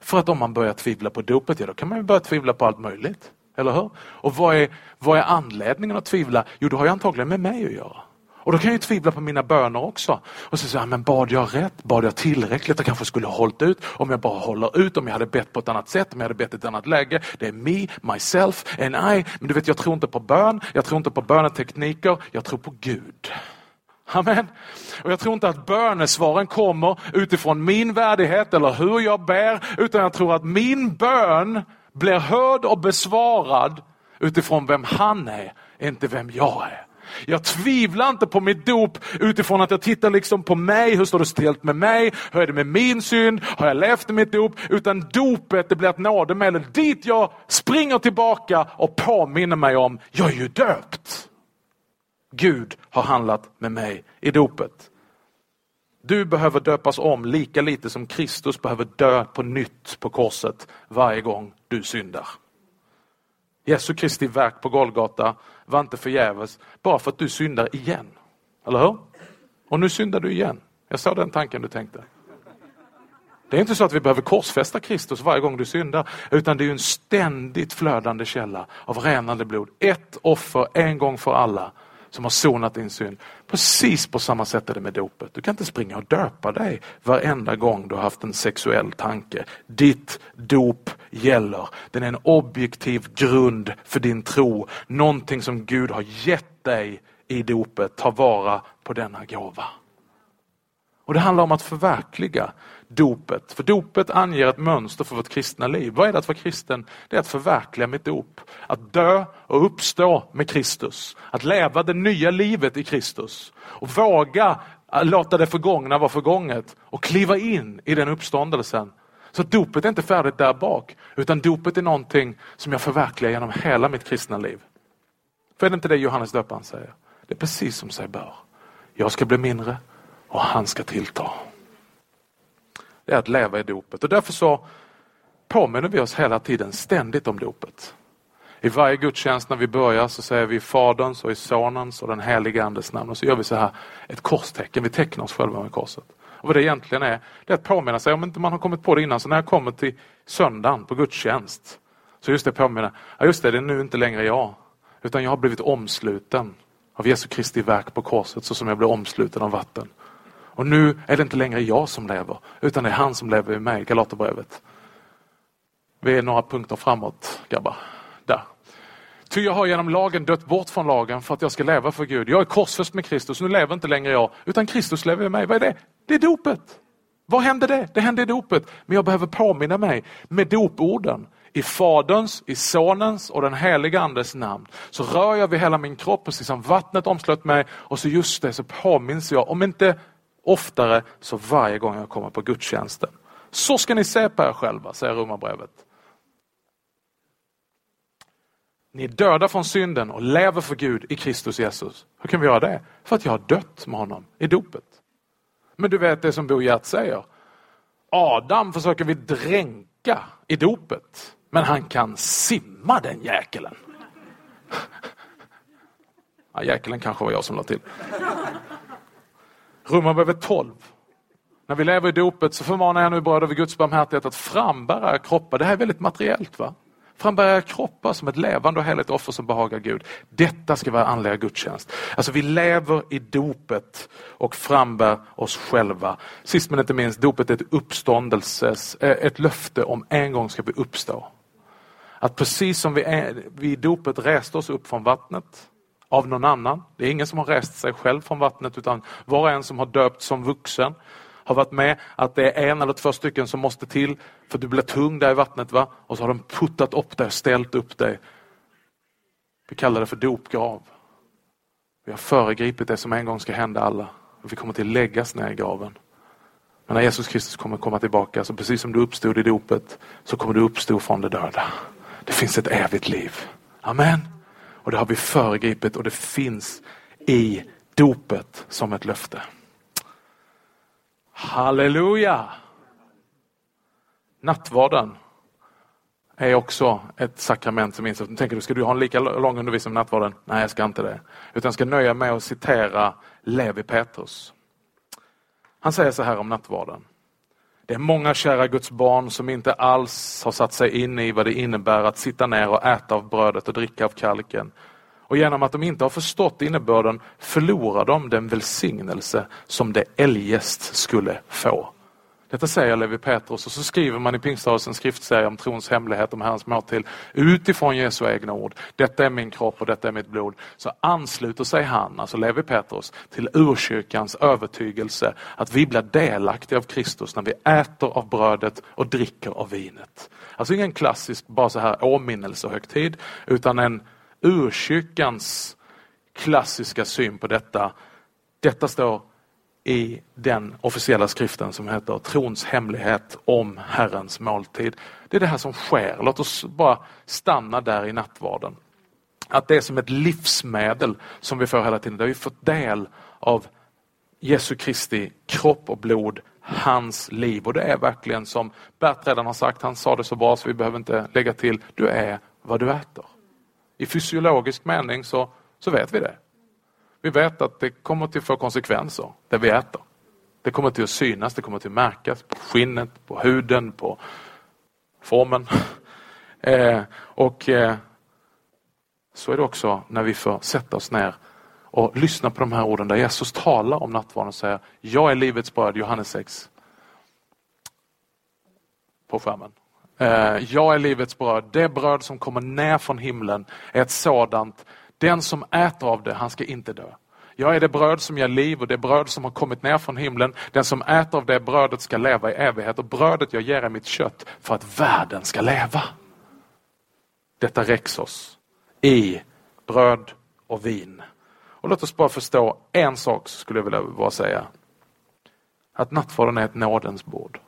För att om man börjar tvivla på dopet, ja då kan man börja tvivla på allt möjligt. Eller hur? Och vad är, vad är anledningen att tvivla? Jo, det har ju antagligen med mig att göra. Och då kan jag ju tvivla på mina böner också. Och så säger jag, men bad jag rätt? Bad jag tillräckligt? Jag kanske skulle ha hållit ut. Om jag bara håller ut, om jag hade bett på ett annat sätt, om jag hade bett i ett annat läge. Det är me, myself and I. Men du vet, jag tror inte på bön. Jag tror inte på bönetekniker. Jag tror på Gud. Amen. Och jag tror inte att bönesvaren kommer utifrån min värdighet eller hur jag ber, utan jag tror att min bön blir hörd och besvarad utifrån vem han är, inte vem jag är. Jag tvivlar inte på mitt dop utifrån att jag tittar liksom på mig, hur står det ställt med mig, hur är det med min synd, har jag levt i mitt dop? Utan dopet det blir ett nådemedel dit jag springer tillbaka och påminner mig om, jag är ju döpt. Gud har handlat med mig i dopet. Du behöver döpas om lika lite som Kristus behöver dö på nytt på korset varje gång du syndar. Jesu Kristi verk på Golgata var inte förgäves bara för att du syndar igen. Eller hur? Och nu syndar du igen. Jag såg den tanken du tänkte. Det är inte så att vi behöver korsfästa Kristus varje gång du syndar, utan det är en ständigt flödande källa av renande blod. Ett offer en gång för alla som har sonat din synd. Precis på samma sätt är det med dopet. Du kan inte springa och döpa dig varenda gång du har haft en sexuell tanke. Ditt dop gäller. Den är en objektiv grund för din tro. Någonting som Gud har gett dig i dopet. Ta vara på denna gåva. Och Det handlar om att förverkliga dopet. För dopet anger ett mönster för vårt kristna liv. Vad är det att vara kristen? Det är att förverkliga mitt dop. Att dö och uppstå med Kristus. Att leva det nya livet i Kristus. Och våga låta det förgångna vara förgånget och kliva in i den uppståndelsen. Så dopet är inte färdigt där bak, utan dopet är någonting som jag förverkligar genom hela mitt kristna liv. För är det inte det Johannes döparen säger? Det är precis som sig bör. Jag ska bli mindre och han ska tillta. Det är att leva i dopet och därför så påminner vi oss hela tiden ständigt om dopet. I varje gudstjänst när vi börjar så säger vi Faderns och i Sonens och den helige Andes namn och så gör vi så här ett korstecken, vi tecknar oss själva med korset. Och vad det egentligen är, det är att påminna sig, om inte man har kommit på det innan, så när jag kommer till söndagen på gudstjänst, så just det påminna, ja just det, det är nu inte längre jag, utan jag har blivit omsluten av Jesu Kristi verk på korset så som jag blev omsluten av vatten. Och nu är det inte längre jag som lever, utan det är han som lever i mig, Galaterbrevet. Vi är några punkter framåt, grabbar. Där. Ty jag har genom lagen dött bort från lagen för att jag ska leva för Gud. Jag är korsfäst med Kristus, nu lever inte längre jag, utan Kristus lever i mig. Vad är det? Det är dopet. Vad hände det? Det hände i dopet. Men jag behöver påminna mig med doporden. I Faderns, i Sonens och den helige Andes namn. Så rör jag vid hela min kropp precis som vattnet omslöt mig och så just det så påminns jag, om inte oftare så varje gång jag kommer på gudstjänsten. Så ska ni se på er själva, säger Romarbrevet. Ni är döda från synden och lever för Gud i Kristus Jesus. Hur kan vi göra det? För att jag har dött med honom i dopet. Men du vet det som Bo Gert säger. Adam försöker vi dränka i dopet. Men han kan simma den jäkelen. Ja, jäkelen kanske var jag som la till. Romarbrevet 12. När vi lever i dopet så förmanar jag nu bröder vid Guds barmhärtighet att frambära kroppar. Det här är väldigt materiellt. va? Frambära kroppar som ett levande och heligt offer som behagar Gud. Detta ska vara andliga gudstjänst. Alltså vi lever i dopet och frambär oss själva. Sist men inte minst, dopet är ett uppståndelses, eh, ett löfte om en gång ska vi uppstå. Att precis som vi, är, vi i dopet reste oss upp från vattnet av någon annan. Det är ingen som har rest sig själv från vattnet utan var och en som har döpt som vuxen har varit med att det är en eller två stycken som måste till för du blir tung där i vattnet. va? Och så har de puttat upp dig, ställt upp dig. Vi kallar det för dopgrav. Vi har föregripit det som en gång ska hända alla. Vi kommer till läggas ner i graven. Men när Jesus Kristus kommer komma tillbaka, så precis som du uppstod i dopet, så kommer du uppstå från de döda. Det finns ett evigt liv. Amen. Och det har vi föregripit och det finns i dopet som ett löfte. Halleluja! Nattvarden är också ett sakrament som insats. Nu tänker du, ska du ha en lika lång undervisning om nattvarden? Nej, jag ska inte det. Utan jag ska nöja mig med att citera Levi Petrus. Han säger så här om nattvarden. Det är många kära Guds barn som inte alls har satt sig in i vad det innebär att sitta ner och äta av brödet och dricka av kalken och genom att de inte har förstått innebörden förlorar de den välsignelse som det eljest skulle få. Detta säger Levi Petrus och så skriver man i Pingströrelsens skriftserie om trons hemlighet, om Herrens måltid, utifrån Jesu egna ord. Detta är min kropp och detta är mitt blod. Så ansluter sig han, alltså Levi Petrus, till urkyrkans övertygelse att vi blir delaktiga av Kristus när vi äter av brödet och dricker av vinet. Alltså ingen klassisk bara så här åminnelsehögtid, utan en urkyrkans klassiska syn på detta. Detta står i den officiella skriften som heter Trons hemlighet om Herrens måltid. Det är det här som sker. Låt oss bara stanna där i nattvarden. Att det är som ett livsmedel som vi får hela tiden. Där vi fått del av Jesu Kristi kropp och blod, hans liv. Och det är verkligen som Bert redan har sagt, han sa det så bra så vi behöver inte lägga till, du är vad du äter. I fysiologisk mening så, så vet vi det. Vi vet att det kommer till att få konsekvenser, det vi äter. Det kommer till att synas, det kommer till att märkas på skinnet, på huden, på formen. Eh, och eh, så är det också när vi får sätta oss ner och lyssna på de här orden där Jesus talar om nattvarden och säger Jag är livets bröd, Johannes 6. På skärmen. Eh, jag är livets bröd. Det bröd som kommer ner från himlen är ett sådant. Den som äter av det, han ska inte dö. Jag är det bröd som ger liv och det bröd som har kommit ner från himlen. Den som äter av det brödet ska leva i evighet och brödet jag ger är mitt kött för att världen ska leva. Detta räcks oss i bröd och vin. Och låt oss bara förstå en sak skulle jag vilja bara säga. Att nattvarden är ett nådens bord.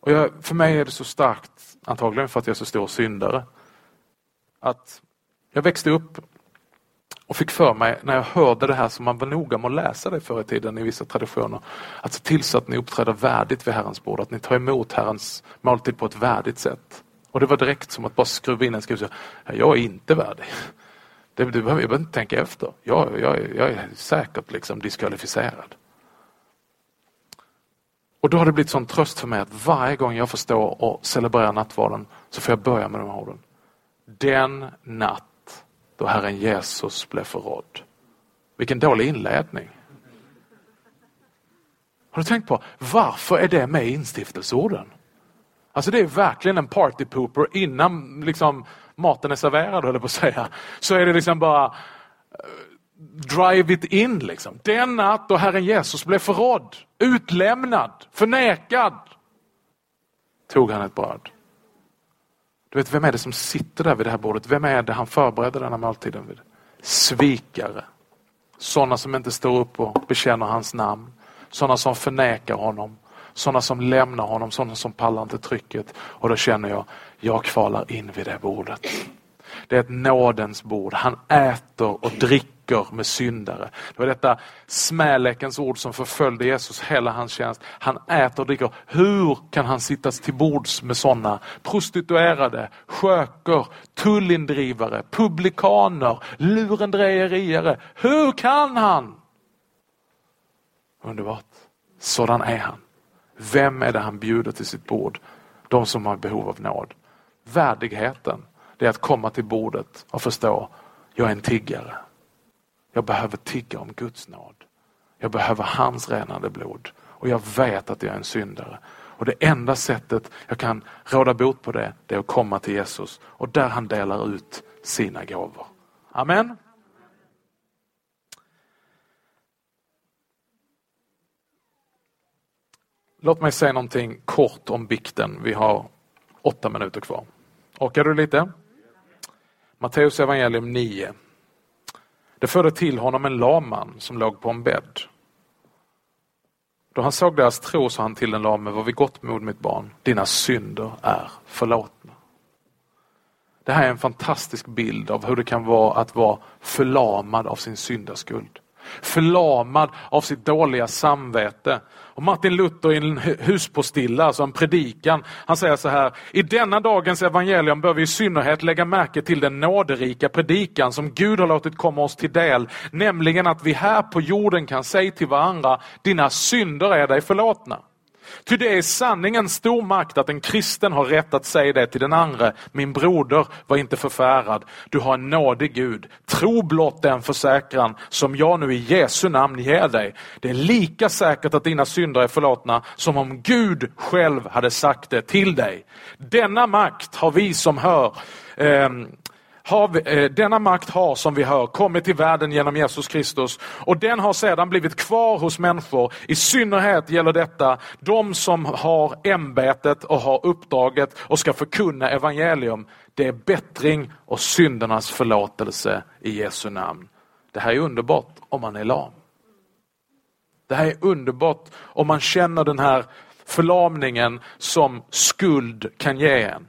Och jag, för mig är det så starkt, antagligen för att jag är så stor syndare, att jag växte upp och fick för mig när jag hörde det här som man var noga med att läsa det förr i tiden i vissa traditioner. Att se till så att ni uppträder värdigt vid Herrens bord, att ni tar emot Herrens måltid på ett värdigt sätt. Och det var direkt som att bara skruva in en skruv. Jag är inte värdig. Det, du behöver, jag behöver inte tänka efter. Jag, jag, jag är säkert liksom diskvalificerad. Och då har det blivit sån tröst för mig att varje gång jag får stå och celebrera nattvarden så får jag börja med de här orden. Den natt då Herren Jesus blev förrådd. Vilken dålig inledning. Har du tänkt på varför är det med i instiftelseorden? Alltså det är verkligen en party pooper innan liksom, maten är serverad, höll jag på att säga. Så är det liksom bara eh, drive it in. Liksom. Den natt då Herren Jesus blev förrådd, utlämnad, förnekad, tog han ett bröd. Du vet, vem är det som sitter där vid det här bordet? Vem är det han förbereder denna måltiden vid? Svikare. Sådana som inte står upp och bekänner hans namn. Sådana som förnekar honom. Sådana som lämnar honom, sådana som pallar inte trycket. Och då känner jag, jag kvalar in vid det bordet. Det är ett nådens bord. Han äter och dricker med syndare. Det var detta smälekens ord som förföljde Jesus hela hans tjänst. Han äter och dricker. Hur kan han sittas till bords med sådana prostituerade, sköker, tullindrivare, publikaner, lurendrejeriare. Hur kan han? Underbart. Sådan är han. Vem är det han bjuder till sitt bord? De som har behov av nåd. Värdigheten, det är att komma till bordet och förstå, jag är en tiggare. Jag behöver tigga om Guds nåd. Jag behöver hans renande blod och jag vet att jag är en syndare. Och det enda sättet jag kan råda bot på det, det är att komma till Jesus och där han delar ut sina gåvor. Amen. Låt mig säga någonting kort om bikten. Vi har åtta minuter kvar. Orkar du lite? Matteus evangelium 9. Det förde till honom en laman som låg på en bädd. Då han såg deras tro sa han till den lame, var vid gott mod mitt barn, dina synder är förlåtna. Det här är en fantastisk bild av hur det kan vara att vara förlamad av sin syndaskuld förlamad av sitt dåliga samvete. Och Martin Luther i en huspostilla, alltså en predikan, han säger så här. I denna dagens evangelium bör vi i synnerhet lägga märke till den nåderika predikan som Gud har låtit komma oss till del. Nämligen att vi här på jorden kan säga till varandra, dina synder är dig förlåtna. Ty det är sanningen stor makt att en kristen har rätt att säga det till den andra. Min broder var inte förfärad. Du har en nådig Gud. Tro blott den försäkran som jag nu i Jesu namn ger dig. Det är lika säkert att dina synder är förlåtna som om Gud själv hade sagt det till dig. Denna makt har vi som hör eh, har vi, eh, denna makt har som vi hör kommit till världen genom Jesus Kristus och den har sedan blivit kvar hos människor. I synnerhet gäller detta de som har ämbetet och har uppdraget och ska förkunna evangelium. Det är bättring och syndernas förlåtelse i Jesu namn. Det här är underbart om man är lam. Det här är underbart om man känner den här förlamningen som skuld kan ge en.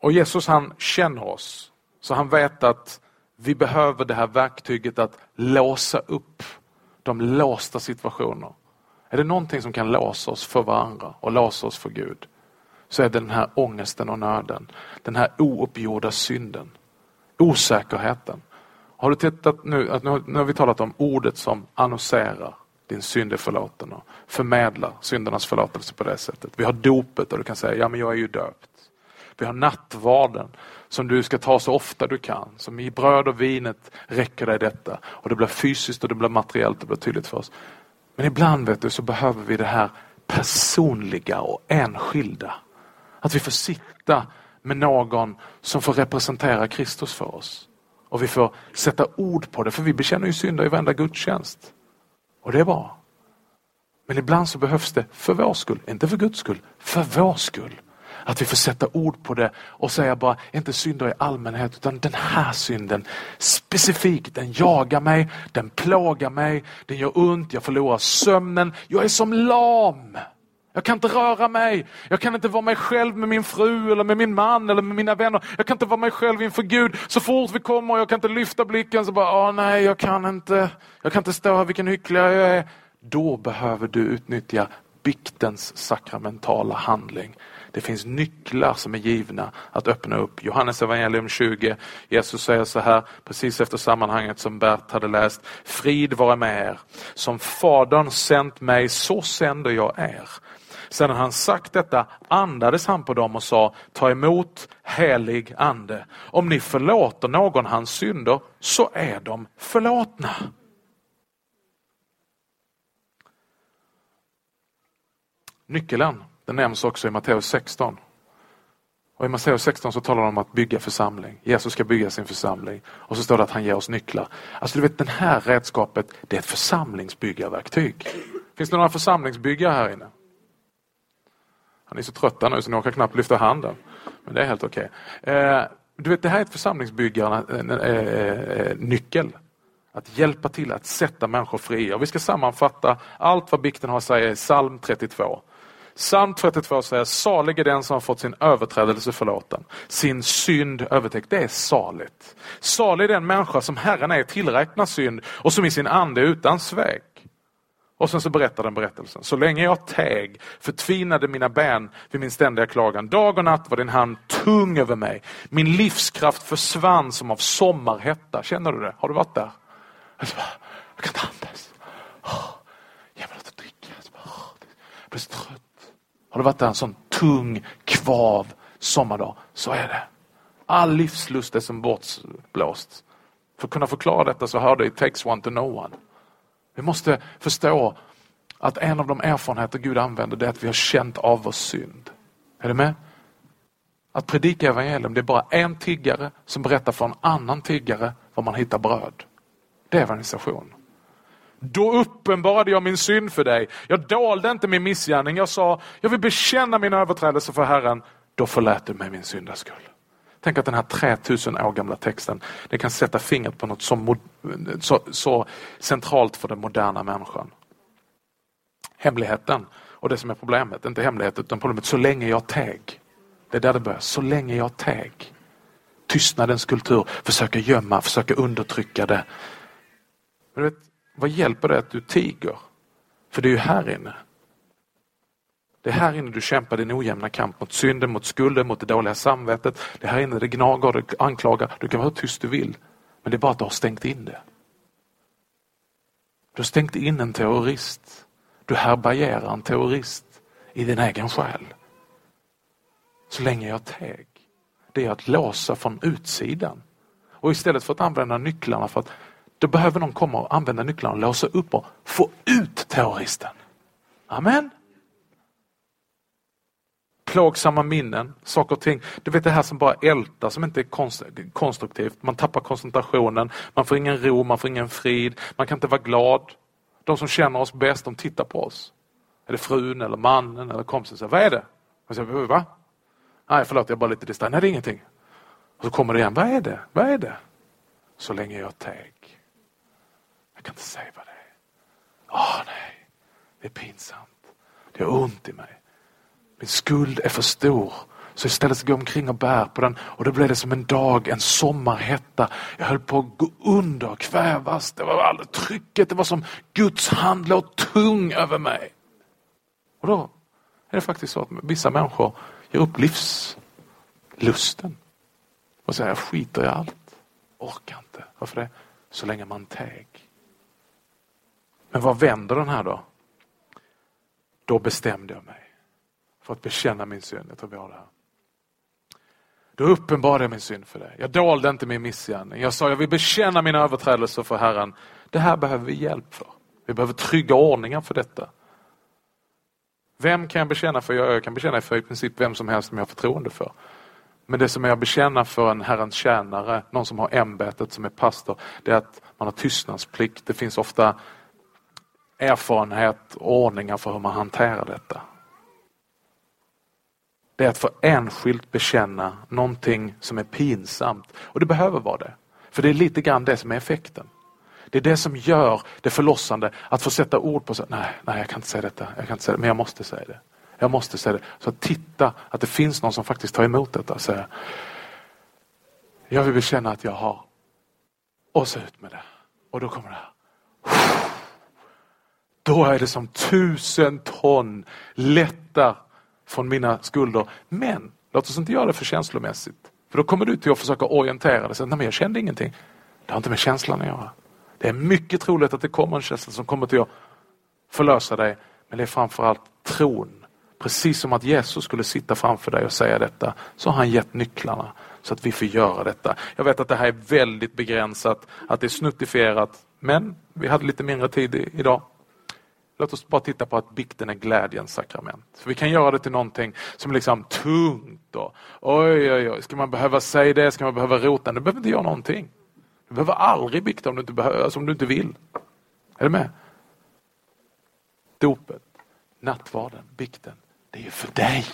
Och Jesus han känner oss, så han vet att vi behöver det här verktyget att låsa upp de låsta situationer. Är det någonting som kan låsa oss för varandra och låsa oss för Gud, så är det den här ångesten och nöden. Den här ouppgjorda synden, osäkerheten. Har du tittat nu, att nu, nu har vi talat om ordet som annonserar din synd är förlåten och förmedlar syndernas förlåtelse på det sättet. Vi har dopet och du kan säga, ja men jag är ju döpt. Vi har nattvarden som du ska ta så ofta du kan. Som i bröd och vinet räcker dig detta. Och det blir fysiskt och det blir materiellt och det blir tydligt för oss. Men ibland vet du så behöver vi det här personliga och enskilda. Att vi får sitta med någon som får representera Kristus för oss. Och vi får sätta ord på det, för vi bekänner ju synder i varenda gudstjänst. Och det är bra. Men ibland så behövs det för vår skull, inte för Guds skull, för vår skull. Att vi får sätta ord på det och säga bara, inte synder i allmänhet, utan den här synden specifikt, den jagar mig, den plågar mig, den gör ont, jag förlorar sömnen, jag är som lam. Jag kan inte röra mig. Jag kan inte vara mig själv med min fru eller med min man eller med mina vänner. Jag kan inte vara mig själv inför Gud. Så fort vi kommer och jag kan inte lyfta blicken så bara, åh nej, jag kan inte. Jag kan inte stå här, vilken hycklare jag är. då behöver du utnyttja biktens sakramentala handling. Det finns nycklar som är givna att öppna upp. Johannes evangelium 20. Jesus säger så här, precis efter sammanhanget som Bert hade läst. Frid vare med er. Som Fadern sänt mig, så sänder jag er. Sedan han sagt detta andades han på dem och sa, ta emot helig ande. Om ni förlåter någon hans synder så är de förlåtna. Nyckeln, den nämns också i Matteus 16. Och I Matteus 16 så talar de om att bygga församling. Jesus ska bygga sin församling. Och så står det att han ger oss nycklar. Alltså du vet, det här redskapet, det är ett församlingsbyggarverktyg. Finns det några församlingsbyggare här inne? Han är så trötta nu så ni orkar knappt lyfta handen. Men det är helt okej. Okay. Eh, du vet, det här är ett församlingsbyggarnyckel. Eh, eh, eh att hjälpa till att sätta människor fria. Och vi ska sammanfatta allt vad bikten har att säga i psalm 32. Psalm 32 säger salig är den som har fått sin överträdelse förlåten, sin synd övertäckt. Det är saligt. Salig är den människa som Herren är tillräknar synd och som i sin ande är utan svek. Och sen så berättar den berättelsen. Så länge jag täg förtvinade mina ben vid min ständiga klagan. Dag och natt var din hand tung över mig. Min livskraft försvann som av sommarhetta. Känner du det? Har du varit där? Jag, bara, jag kan inte andas. ge mig något att dricka. Jag blir så trött. Har du varit där en sån tung, kvav sommardag? Så är det. All livslust är som bortblåst. För att kunna förklara detta så hörde It takes one to know one. Vi måste förstå att en av de erfarenheter Gud använder det är att vi har känt av vår synd. Är du med? Att predika evangelium, det är bara en tiggare som berättar för en annan tiggare var man hittar bröd. Det är evangelisation. Då uppenbarade jag min synd för dig. Jag dolde inte min missgärning. Jag sa, jag vill bekänna min överträdelse för Herren. Då förlät du mig min syndaskull. Tänk att den här 3000 år gamla texten, det kan sätta fingret på något så, så, så centralt för den moderna människan. Hemligheten och det som är problemet, inte hemligheten utan problemet, så länge jag teg. Det är där det börjar, så länge jag teg. Tystnadens kultur, försöka gömma, försöka undertrycka det. Men vet, vad hjälper det att du tiger? För det är ju här inne. Det är här inne du kämpar din ojämna kamp mot synden, mot skulden, mot det dåliga samvetet. Det är här inne det gnager, det anklagar. Du kan vara hur tyst du vill. Men det är bara att du har stängt in det. Du har stängt in en terrorist. Du härbärgerar en terrorist i din egen själ. Så länge jag teg. Det är att låsa från utsidan. Och istället för att använda nycklarna för att då behöver någon komma och använda nycklarna och låsa upp och få ut terroristen. Amen. Plågsamma minnen, saker och ting. Du vet det här som bara ältar, som inte är konstruktivt. Man tappar koncentrationen, man får ingen ro, man får ingen frid, man kan inte vara glad. De som känner oss bäst, de tittar på oss. Är det frun eller mannen eller kompisen? Säger, Vad är det? Jag säger, Va? Nej, förlåt, jag är bara lite disträ. Nej, det är ingenting. Och så kommer det igen. Vad är det? Vad är det? Så länge jag teg. Jag kan inte säga vad det är. Åh nej, det är pinsamt. Det gör ont i mig. Min skuld är för stor. Så istället så går jag omkring och bär på den och då blev det som en dag, en sommarhetta. Jag höll på att gå under, kvävas. Det var all trycket, det var som Guds hand låg tung över mig. Och då är det faktiskt så att vissa människor ger upp livslusten. Och säger jag skiter i allt. Orkar inte. Varför det? Så länge man teg. Men vad vänder den här då? Då bestämde jag mig för att bekänna min synd. Jag tar vi har det här. Då uppenbarade jag min synd för dig. Jag dolde inte min missgärning. Jag sa jag vill bekänna mina överträdelser för Herren. Det här behöver vi hjälp för. Vi behöver trygga ordningar för detta. Vem kan jag bekänna för? Jag kan bekänna för i princip vem som helst som jag har förtroende för. Men det som jag bekänner för en Herrens tjänare, någon som har ämbetet som är pastor, det är att man har tystnadsplikt. Det finns ofta erfarenhet och ordningar för hur man hanterar detta. Det är att få enskilt bekänna någonting som är pinsamt. Och det behöver vara det. För det är lite grann det som är effekten. Det är det som gör det förlossande att få sätta ord på sig. Nej, nej, jag kan inte säga detta. Jag kan inte säga det, men jag måste säga det. Jag måste säga det. Så att titta att det finns någon som faktiskt tar emot detta och säger Jag vill bekänna att jag har. Och så ut med det. Och då kommer det här då är det som tusen ton lättar från mina skulder. Men låt oss inte göra det för känslomässigt. För då kommer du till att försöka orientera dig. Nej, men jag kände ingenting. Det har inte med känslan att göra. Det är mycket troligt att det kommer en känsla som kommer till att förlösa dig. Men det är framförallt tron. Precis som att Jesus skulle sitta framför dig och säga detta, så har han gett nycklarna så att vi får göra detta. Jag vet att det här är väldigt begränsat, att det är snuttifierat, men vi hade lite mindre tid idag. Låt oss bara titta på att bikten är glädjens sakrament. För vi kan göra det till någonting som är liksom tungt. Och, oj, oj, oj, ska man behöva säga det? Ska man behöva rota? Du behöver inte göra någonting. Du behöver aldrig bikta om du inte, behöver, alltså om du inte vill. Är du med? Dopet, nattvarden, bikten, det är för dig.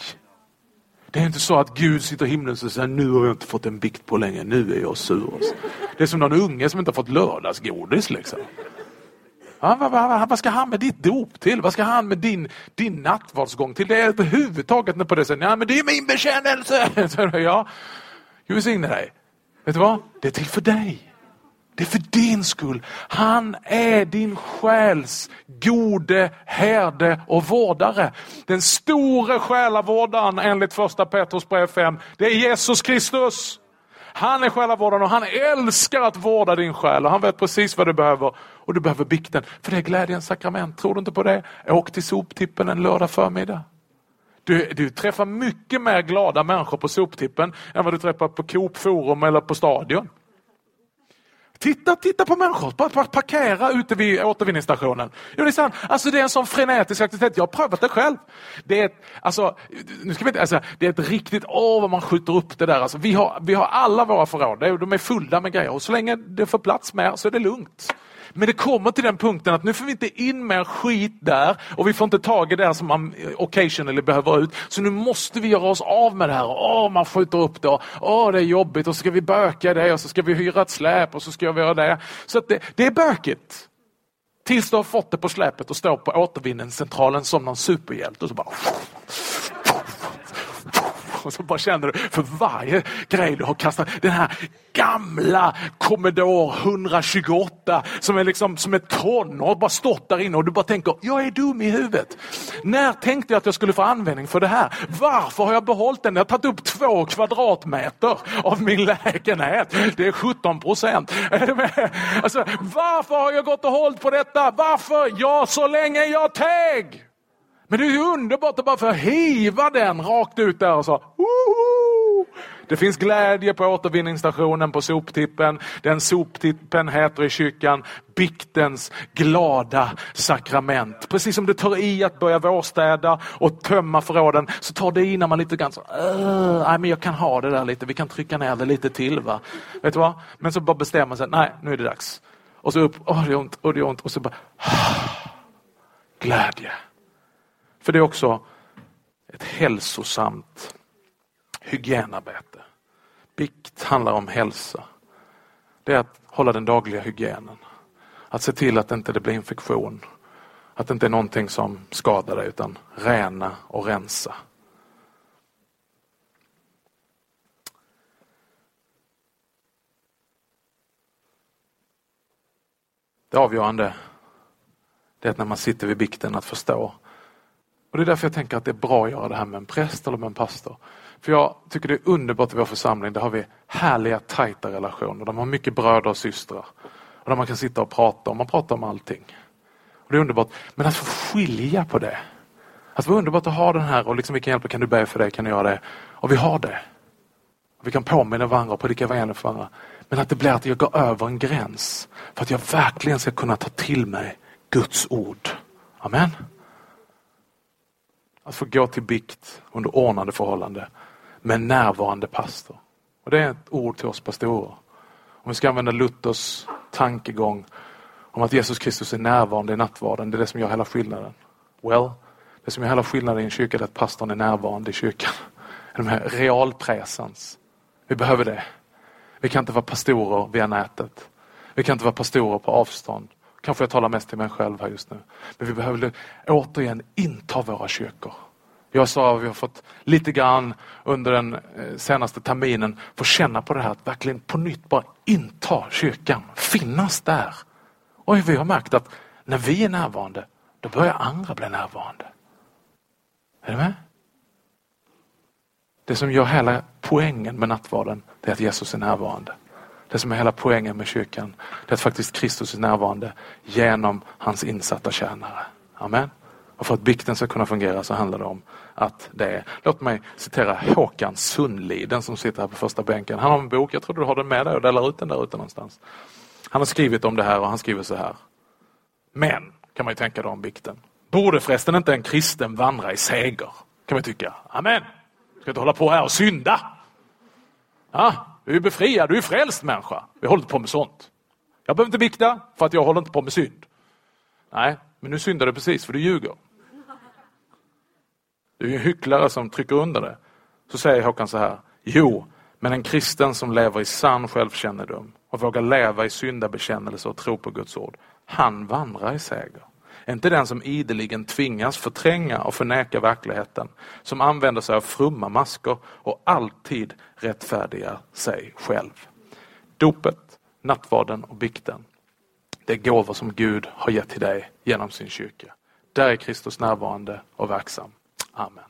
Det är inte så att Gud sitter i himlen och säger nu har jag inte fått en bikt på länge, nu är jag sur. Det är som någon unge som inte har fått lördagsgodis. Liksom. Ja, vad, vad, vad, ska han med ditt dop till? Vad ska han med din, din nattvardsgång till? Det är överhuvudtaget på det sättet. Ja, men det är min bekännelse! ja, Gud välsigne dig. Vet du vad? Det är till för dig. Det är för din skull. Han är din själs gode herde och vårdare. Den store själavårdaren enligt första Petrus brev 5, det är Jesus Kristus. Han är själavårdaren och han älskar att vårda din själ och han vet precis vad du behöver. Och du behöver bikten, för det är glädjens sakrament. Tror du inte på det? Åk till soptippen en lördag förmiddag. Du, du träffar mycket mer glada människor på soptippen än vad du träffar på Coop Forum eller på Stadion. Titta, titta på människor, bara parkera ute vid återvinningsstationen. Jo, det, är sant. Alltså, det är en sån frenetisk aktivitet, jag har prövat det själv. Det är ett, alltså, nu ska vi inte, alltså, det är ett riktigt, åh vad man skjuter upp det där. Alltså, vi, har, vi har alla våra förråd, de är fulla med grejer och så länge det får plats med så är det lugnt. Men det kommer till den punkten att nu får vi inte in mer skit där och vi får inte tag i det som man occasionally behöver ut. Så nu måste vi göra oss av med det här. Åh, man skjuter upp det. Åh, det är jobbigt och så ska vi böka det och så ska vi hyra ett släp och så ska vi göra det. Så det, det är bökigt. Tills du har fått det på släpet och står på återvinningscentralen som någon superhjälte och så bara och så bara känner du för varje grej du har kastat, den här gamla Commodore 128 som är liksom som ett ton och bara stått där inne och du bara tänker, jag är dum i huvudet. När tänkte jag att jag skulle få användning för det här? Varför har jag behållit den? Jag har tagit upp två kvadratmeter av min lägenhet. Det är 17 procent. Alltså, varför har jag gått och hållit på detta? Varför? Ja, så länge jag teg! Men det är ju underbart att bara få hiva den rakt ut där och så. Woho! Det finns glädje på återvinningsstationen på soptippen. Den soptippen heter i kyrkan biktens glada sakrament. Precis som det tar i att börja vårstäda och tömma förråden så tar det i när man lite grann så, nej men jag kan ha det där lite, vi kan trycka ner det lite till. va. Vet du vad? Men så bara bestämmer man sig, nej nu är det dags. Och så upp, åh det är ont, och det är ont och så bara ah, glädje. För det är också ett hälsosamt hygienarbete. Bikt handlar om hälsa. Det är att hålla den dagliga hygienen. Att se till att det inte blir infektion. Att det inte är någonting som skadar dig utan rena och rensa. Det avgörande det är att när man sitter vid bikten att förstå och Det är därför jag tänker att det är bra att göra det här med en präst eller med en pastor. För jag tycker det är underbart i vår församling, där har vi härliga tajta relationer. De har mycket bröder och systrar. Och där man kan sitta och prata och man pratar om allting. Och Det är underbart. Men att få skilja på det. Alltså, att det var underbart att ha den här och liksom vi kan hjälpa, kan du be för det, kan du göra det? Och vi har det. Och vi kan påminna varandra och predika evangelium för varandra. Men att det blir att jag går över en gräns för att jag verkligen ska kunna ta till mig Guds ord. Amen. Att få gå till bikt under ordnade förhållande med närvarande pastor. Och Det är ett ord till oss pastorer. Om vi ska använda Luthers tankegång om att Jesus Kristus är närvarande i nattvarden, det är det som gör hela skillnaden. Well, det som gör hela skillnaden i en kyrka är att pastorn är närvarande i kyrkan. De här realpresens. Vi behöver det. Vi kan inte vara pastorer via nätet. Vi kan inte vara pastorer på avstånd. Kanske jag talar mest till mig själv här just nu. Men vi behöver återigen inta våra kyrkor. Jag sa att vi har fått lite grann under den eh, senaste terminen få känna på det här att verkligen på nytt bara inta kyrkan, finnas där. Och vi har märkt att när vi är närvarande, då börjar andra bli närvarande. Är du med? Det som gör hela poängen med nattvarden, det är att Jesus är närvarande. Det som är hela poängen med kyrkan, det är att faktiskt Kristus är närvarande genom hans insatta tjänare. Amen. Och för att bikten ska kunna fungera så handlar det om att det är. Låt mig citera Håkan Sundli, den som sitter här på första bänken. Han har en bok, jag tror du har den med dig och delar ut den där ute någonstans. Han har skrivit om det här och han skriver så här. Men, kan man ju tänka då om bikten. Borde förresten inte en kristen vandra i seger? Kan man tycka. Amen. Ska inte hålla på här och synda. Ja, du är befriad, du är frälst människa. Vi håller inte på med sånt. Jag behöver inte bikta för att jag håller inte på med synd. Nej, men nu syndar du precis för du ljuger. Du är en hycklare som trycker under det. Så säger Håkan så här. Jo, men en kristen som lever i sann självkännedom och vågar leva i syndabekännelse och tro på Guds ord. Han vandrar i seger. Inte den som ideligen tvingas förtränga och förneka verkligheten. Som använder sig av frumma masker och alltid rättfärdigar sig själv. Dopet, nattvarden och bikten. Det är gåvor som Gud har gett till dig genom sin kyrka. Där är Kristus närvarande och verksam. Amen.